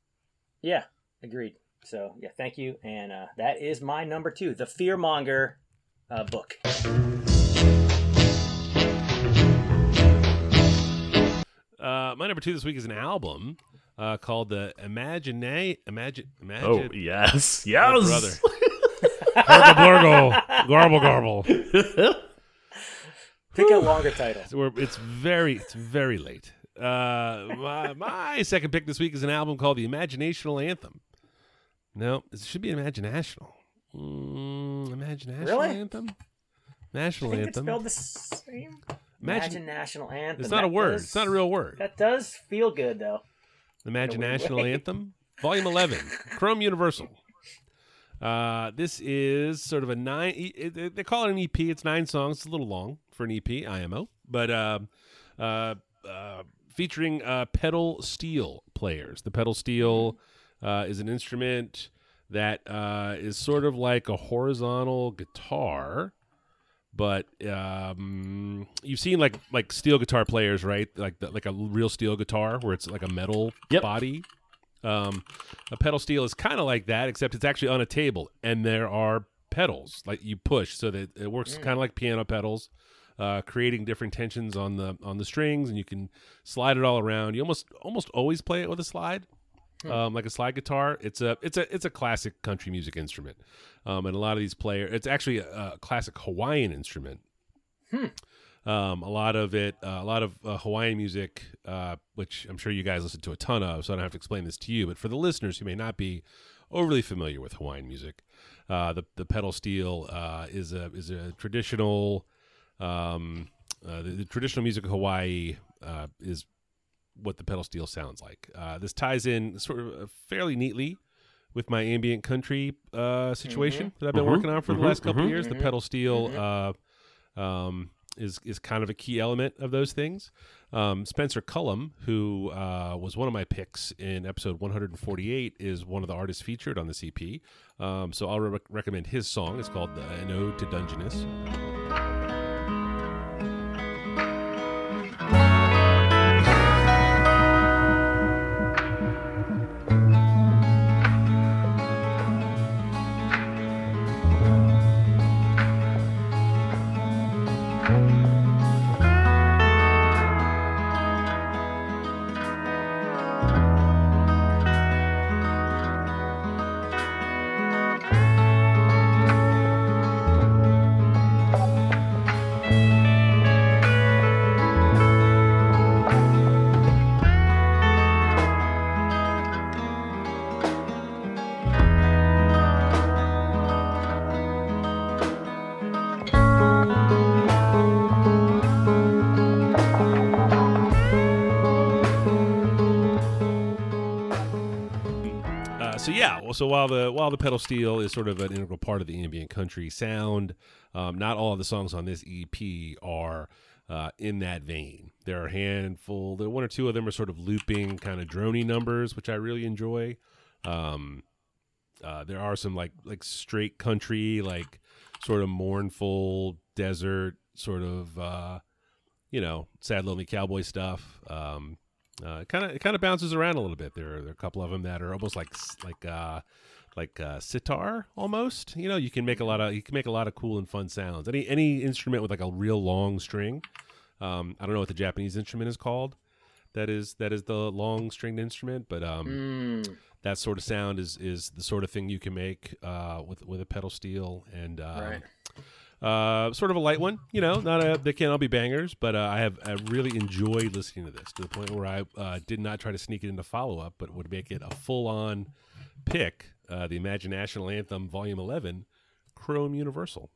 Yeah, agreed. So yeah, thank you. And uh, that is my number two, the Fearmonger uh, book. Uh, my number two this week is an album uh, called the Imagine Imagine Imagine. Oh yes, Oh, yes, brother. Gargle, garble, garble. Pick a longer title. So we're, it's very, it's very late. Uh, my, my second pick this week is an album called The Imaginational Anthem. No, it should be Imaginational. Mm, Imagine National Really? Anthem? I National think it's Anthem. spelled the same. Imagine- Imagine National Anthem. It's not a word. does- It's not a real word. That does feel good though. Imagine weird National. Anthem, Volume 11, Chrome Universal. Uh, this is sort of a nine. it- it- They call it an EP. It's nine songs. It's a little long for an EP, IMO, but um, uh, uh, featuring uh, pedal steel players. The pedal steel uh, is an instrument that uh, is sort of like a horizontal guitar but um, you've seen like like steel guitar players, right? Like the, like a real steel guitar where it's like a metal Yep. body. Um, a pedal steel is kind of like that, except it's actually on a table, and there are pedals like you push, so that it works kind of like piano pedals, uh, creating different tensions on the on the strings, and you can slide it all around. You almost almost always play it with a slide um, like a slide guitar. It's a it's a it's a classic country music instrument, um, and a lot of these players. It's actually a, a classic Hawaiian instrument. Um, a lot of it, uh, a lot of uh, Hawaiian music, uh, which I'm sure you guys listen to a ton of, so I don't have to explain this to you. But for the listeners who may not be overly familiar with Hawaiian music, uh, the the pedal steel uh, is a is a traditional. Um, uh, the, the traditional music of Hawaii uh, is what the pedal steel sounds like. Uh, this ties in sort of uh, fairly neatly with my ambient country uh, situation that I've been Mhm. working on for the Mhm. last couple of Mhm. years. The pedal steel uh, um, is is kind of a key element of those things. Um, Spencer Cullum, who uh, was one of my picks in episode 148, is one of the artists featured on the EP. Um, so I'll re- recommend his song. It's called "An Ode to Dungeness." So while the while the pedal steel is sort of an integral part of the ambient country sound, um, not all of the songs on this EP are uh, in that vein. There are a handful, there one or two of them are sort of looping, kind of drony numbers, which I really enjoy. Um, uh, there are some like like straight country, like sort of mournful desert, sort of uh, you know, sad lonely cowboy stuff. Um, uh, kind of it kind of bounces around a little bit. There are, there are a couple of them that are almost like like uh, like uh, sitar almost. You know, you can make a lot of you can make a lot of cool and fun sounds. Any any instrument with like a real long string. Um, I don't know what the Japanese instrument is called. That is that is the long stringed instrument, but um, Mm. that sort of sound is is the sort of thing you can make uh, with with a pedal steel and um, Right. Uh, sort of a light one. You know, not a they can't all be bangers, but uh, I have I really enjoyed listening to this to the point where I uh, did not try to sneak it into follow up, but would make it a full on pick. Uh, the Imagine National Anthem Volume Eleven, Chrome Universal.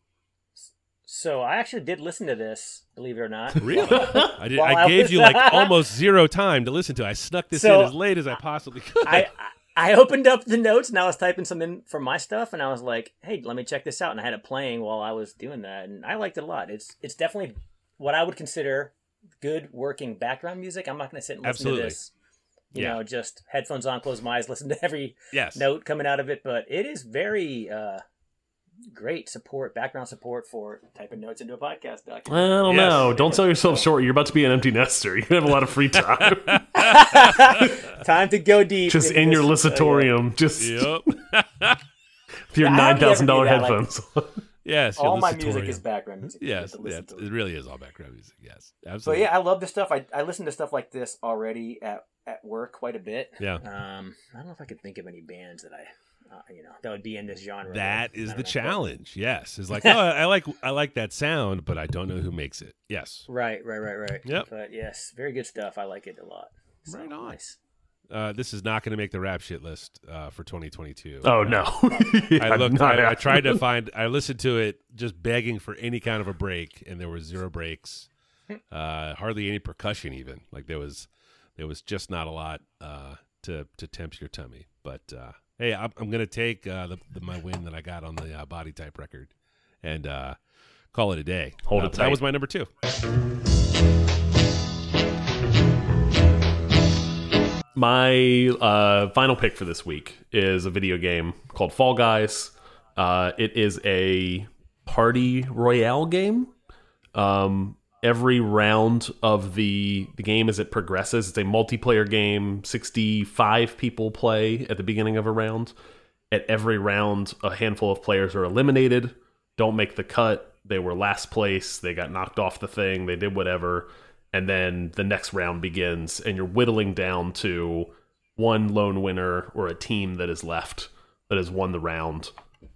So I actually did listen to this, believe it or not. Really? I did. I I gave was- you like almost zero time to listen to. I snuck this So, in as late as I possibly could. I I opened up the notes and I was typing some in for my stuff, and I was like, "Hey, let me check this out." And I had it playing while I was doing that, and I liked it a lot. It's it's definitely what I would consider good working background music. I'm not going to sit and listen Absolutely. to this, you Yeah. know, just headphones on, close my eyes, listen to every yes. note coming out of it. But it is very uh, great support, background support for typing notes into a podcast I document. don't Yes. know. Don't sell yourself short. You're about to be an empty nester. You have a lot of free time. Time to go deep. just into in your this, uh, yeah. lissatorium. Just Yep. with your Yeah, how nine do you ever thousand dollar do that, like- headphones. yes. All my music is background music. Yes, yeah, to. it really is all background music. Yes, So absolutely. yeah, I love this stuff. I, I listen to stuff like this already at, at work quite a bit. Yeah. Um, I don't know if I could think of any bands that I, uh, you know, that would be in this genre. That but is the know. challenge. Yes, it's like, oh, I I like I like that sound, but I don't know who makes it. Yes, Right, right, right, right. Yep. But yes, very good stuff. I like it a lot. So, Right on. Nice. uh, this is not going to make the rap shit list uh, for 2022. Oh no, I looked. I, I tried to find. I listened to it just begging for any kind of a break, and there were zero breaks. Uh, hardly any percussion, even. Like there was, there was just not a lot uh, to to tempt your tummy. But uh, hey, I'm, I'm gonna take uh, the, the my win that I got on the uh, body type record, and uh, call it a day. Hold it That was my number two. My uh, final pick for this week is a video game called Fall Guys. Uh, it is a party royale game. Um, every round of the the game as it progresses, it's a multiplayer game. Sixty five people play at the beginning of a round. At every round, a handful of players are eliminated. Don't make the cut. They were last place. They got knocked off the thing. They did whatever and then the next round begins and you're whittling down to one lone winner or a team that is left that has won the round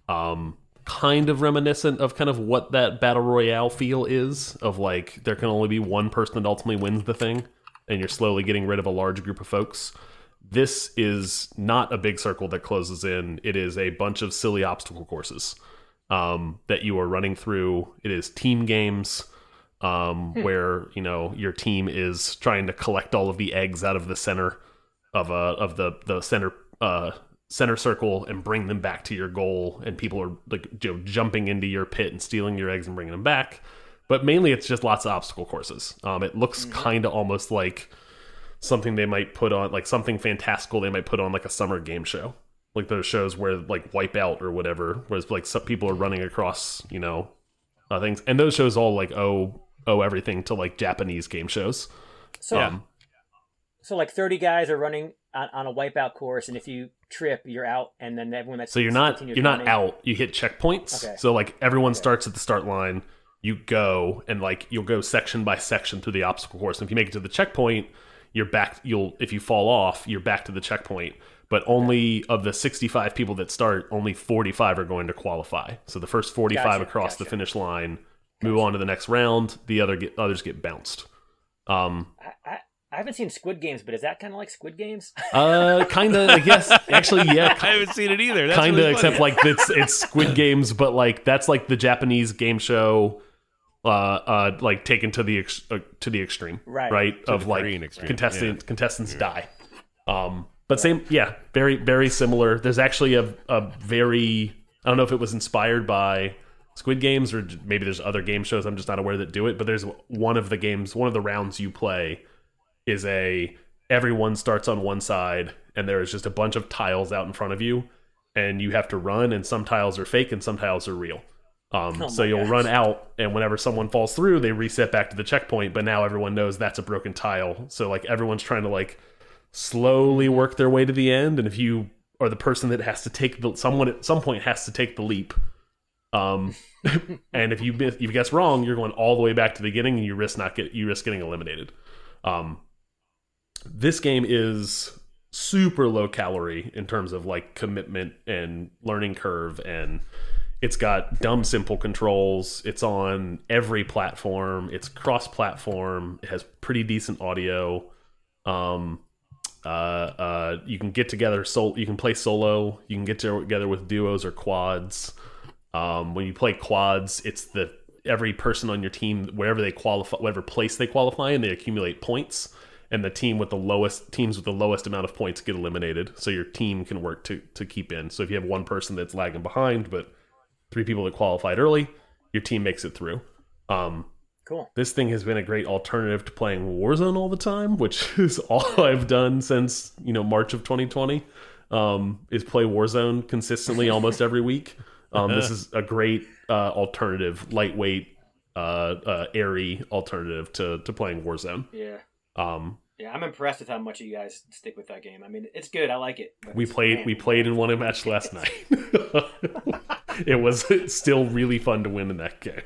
um kind of reminiscent of kind of what that battle royale feel is of like there can only be one person that ultimately wins the thing and you're slowly getting rid of a large group of folks. This is not a big circle that closes in. It is a bunch of silly obstacle courses um, that you are running through. It is team games um, where you know your team is trying to collect all of the eggs out of the center of a of the the center uh, center circle and bring them back to your goal, and people are like you know, jumping into your pit and stealing your eggs and bringing them back. But mainly, it's just lots of obstacle courses. Um, it looks kind of almost like something they might put on, like something fantastical they might put on like a summer game show, like those shows where like Wipeout or whatever, where it's like some people are running across, you know, uh, things, and those shows all like owe owe everything to like Japanese game shows. So, Um, so like thirty guys are running on, on a wipeout course, and if you trip, you're out, and then everyone that's So you're not you're not out. You hit checkpoints. Okay. So like everyone starts at the start line. You go and like you'll go section by section through the obstacle course. And if you make it to the checkpoint, you're back. You'll if you fall off, you're back to the checkpoint. But only of the 65 people that start, only 45 are going to qualify. So the first 45 Gotcha, across the finish line move on to the next round. The other get, others get bounced. Um, I, I, I haven't seen Squid Games, but is that kind of like Squid Games? uh, kind of. I guess actually, yeah, I haven't seen it either. Kind of really except like it's it's Squid Games, but like that's like the Japanese game show, uh, uh, like taken to the ex- uh, to the extreme, Right. Right, To of the like Korean extreme, contestants contestants die. Um, but same, yeah, very very similar. There's actually a a very I don't know if it was inspired by Squid Games or maybe there's other game shows I'm just not aware that do it. But there's one of the games, one of the rounds you play is a everyone starts on one side and there is just a bunch of tiles out in front of you and you have to run and some tiles are fake and some tiles are real. Um, Oh so you'll gosh. run out and whenever someone falls through they reset back to the checkpoint but now everyone knows that's a broken tile. So like everyone's trying to like slowly work their way to the end. And if you are the person that has to take the someone at some point has to take the leap um and if you if you guess wrong you're going all the way back to the beginning and you risk not get you risk getting eliminated. Um this game is super low calorie in terms of like commitment and learning curve and it's got dumb simple controls. It's on every platform. It's cross platform it has pretty decent audio. Um uh uh you can get together sol you can play solo. You can get together with duos or quads. Um when you play quads it's the every person on your team wherever they qualify whatever place they qualify and they accumulate points and the team with the lowest teams with the lowest amount of points get eliminated so your team can work to to keep in so if you have one person that's lagging behind but three people that qualified early your team makes it through um Cool. this thing has been a great alternative to playing Warzone all the time, which is all I've done since you know March of 2020. Um, is play Warzone consistently almost every week. Um, this is a great uh, alternative, lightweight, uh, uh, airy alternative to to playing Warzone. Yeah. Um, Yeah, I'm impressed with how much you guys stick with that game. I mean, it's good. I like it. we played man, we played and won a match last night. it was still really fun to win in that game.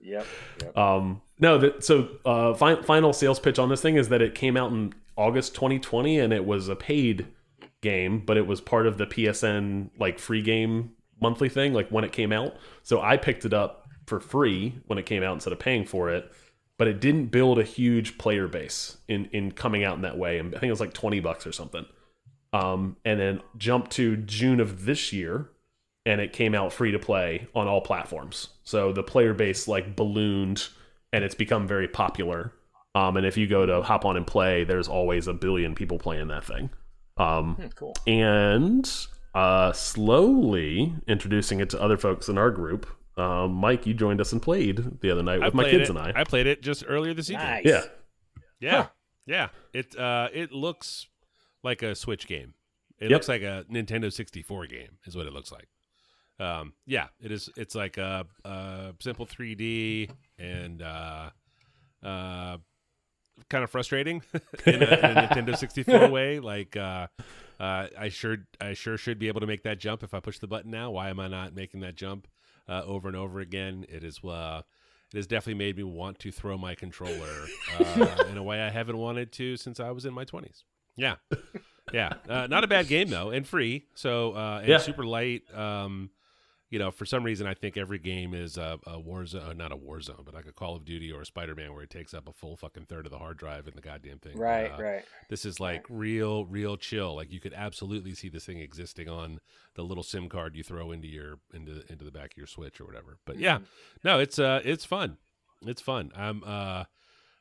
Yep. yep. Um, no, that so uh, fi- final sales pitch on this thing is that it came out in August 2020 and it was a paid game, but it was part of the PSN like free game monthly thing, like when it came out. So I picked it up for free when it came out instead of paying for it. But it didn't build a huge player base in in coming out in that way. And I think it was like twenty bucks or something. Um, and then jumped to June of this year, and it came out free to play on all platforms. So the player base like ballooned, and it's become very popular. Um, and if you go to hop on and play, there's always a billion people playing that thing. Um, Hmm, cool. and uh, slowly introducing it to other folks in our group. Um, Mike, you joined us and played the other night with my kids it. and I. I played it just earlier this evening. Nice. Yeah, Yeah, yeah. It uh, it looks like a Switch game. It Yep. looks like a Nintendo 64 game, is what it looks like. Um, yeah, it is. It's like a, a simple 3D and uh, uh, kind of frustrating in, a, in a Nintendo 64 way. Like, uh, uh, I sure, I sure should be able to make that jump if I push the button now. Why am I not making that jump uh, over and over again? It is. Uh, it has definitely made me want to throw my controller uh, in a way I haven't wanted to since I was in my 20s. Yeah. Yeah. Uh, not a bad game, though, and free. So, uh, and Yeah. super light. Um, you know, for some reason, I think every game is a, a war zone, uh, not a war zone, but like a Call of Duty or a Spider Man where it takes up a full fucking third of the hard drive in the goddamn thing. Right, Uh, right. This is like real, real chill. Like you could absolutely see this thing existing on the little SIM card you throw into your into into the back of your Switch or whatever. But yeah, no, it's uh, it's fun. It's fun. I'm uh,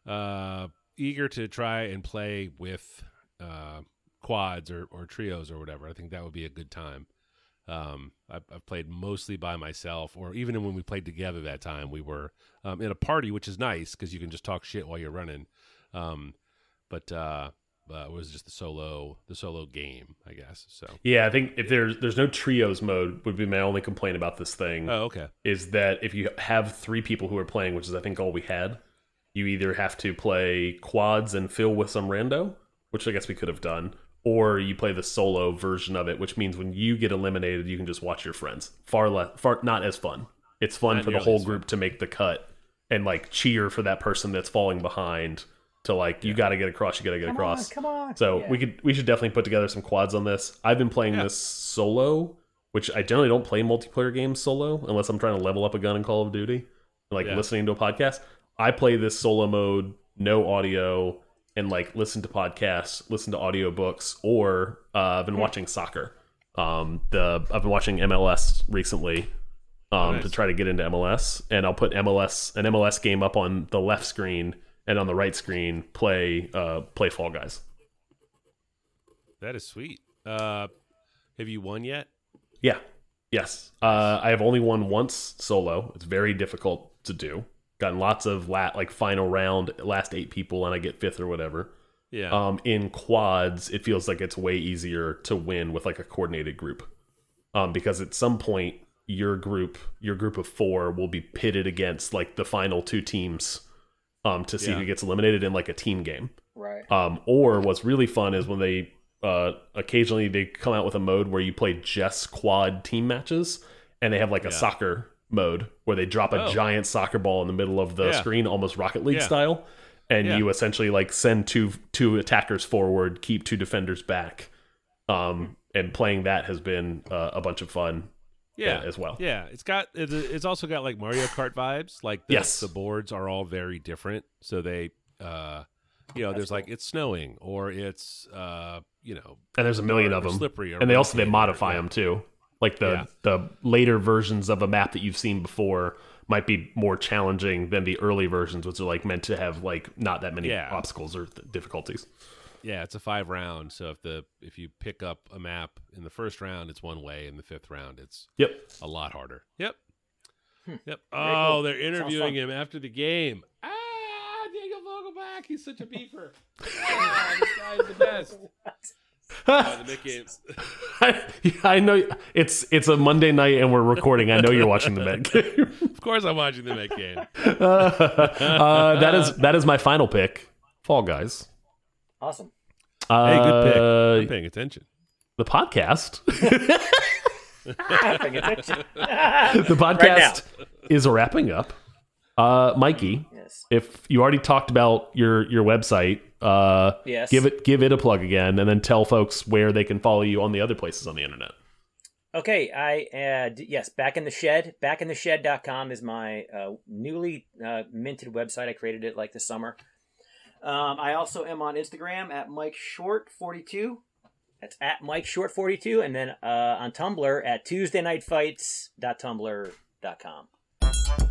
uh, eager to try and play with uh, quads or or trios or whatever. I think that would be a good time. Um, I've, I've played mostly by myself, or even when we played together that time, we were um, in a party, which is nice because you can just talk shit while you're running. Um, but uh, uh, it was just the solo, the solo game, I guess. So, yeah. I think if there's there's no trios mode, would be my only complaint about this thing. oh, okay, is that if you have three people who are playing, which is I think all we had, you either have to play quads and fill with some rando, which I guess we could have done, or you play the solo version of it, which means when you get eliminated, you can just watch your friends. Far less, far not as fun. It's fun Not for the whole as fun. group to make the cut and like cheer for that person that's falling behind. To like, you got to get across, you got to get Come across. on, come on. So Yeah. we could we should definitely put together some quads on this. I've been playing Yeah. this solo, which I generally don't play multiplayer games solo unless I'm trying to level up a gun in Call of Duty, like Yeah. listening to a podcast. I play this solo mode, no audio, and like listen to podcasts, listen to audiobooks, or uh, I've been watching soccer. Um, the I've been watching MLS recently. Um, nice. to try to get into MLS, and I'll put MLS an MLS game up on the left screen, and on the right screen play uh, play Fall Guys. that is sweet. Uh, have you won yet? Yeah. Yes. Uh, I have only won once solo. It's very difficult to do. Gotten lots of lat like final round, last eight people, and I get fifth or whatever. Yeah. Um, in quads, it feels like it's way easier to win with like a coordinated group. Um, because at some point your group, your group of four, will be pitted against like the final two teams, um, to see Yeah. who gets eliminated in like a team game. Right. Um, or what's really fun is when they uh, occasionally they come out with a mode where you play just quad team matches, and they have like a Yeah. soccer mode where they drop a Oh. giant soccer ball in the middle of the Yeah. screen, almost Rocket League Yeah. style, and Yeah. you essentially like send two two attackers forward, keep two defenders back. Um, and playing that has been uh, a bunch of fun. yeah, as well. Yeah, it's got it's, it's also got like Mario Kart vibes. Like the, Yes. the boards are all very different. So they, uh, you know, there's like it's snowing or it's uh, you know, And there's a million of them. slippery or and they also they rotated or- modify them too. Like the Yeah. the later versions of a map that you've seen before might be more challenging than the early versions, which are like meant to have like not that many Yeah. obstacles or th- difficulties. Yeah, it's a five round. So if the if you pick up a map in the first round, it's one way. In the fifth round, it's Yep. a lot harder. Yep. Yep. Very Oh, cool. they're interviewing him after the game. Ah, Diego Vogelbach. He's such a beeper. Ah, this guy's the best. The Met games. I, I know it's it's a Monday night and we're recording. I know you're watching the Met game. of course, I'm watching the Met game. uh, that is that is my final pick. Fall Guys. Awesome. Uh, Hey, good pick. I'm paying attention. The podcast. Paying attention. the podcast is wrapping up. Uh, Mikey, yes. if you already talked about your your website, uh, Yes. give it give it a plug again, and then tell folks where they can follow you on the other places on the internet. Okay, I uh, yes, back in the shed. Backintheshed.com is my uh, newly uh, minted website. I created it like this summer. Um, I also am on Instagram at Mike Short 42. That's at Mike Short 42, and then uh, on Tumblr at TuesdayNightFights.tumblr.com.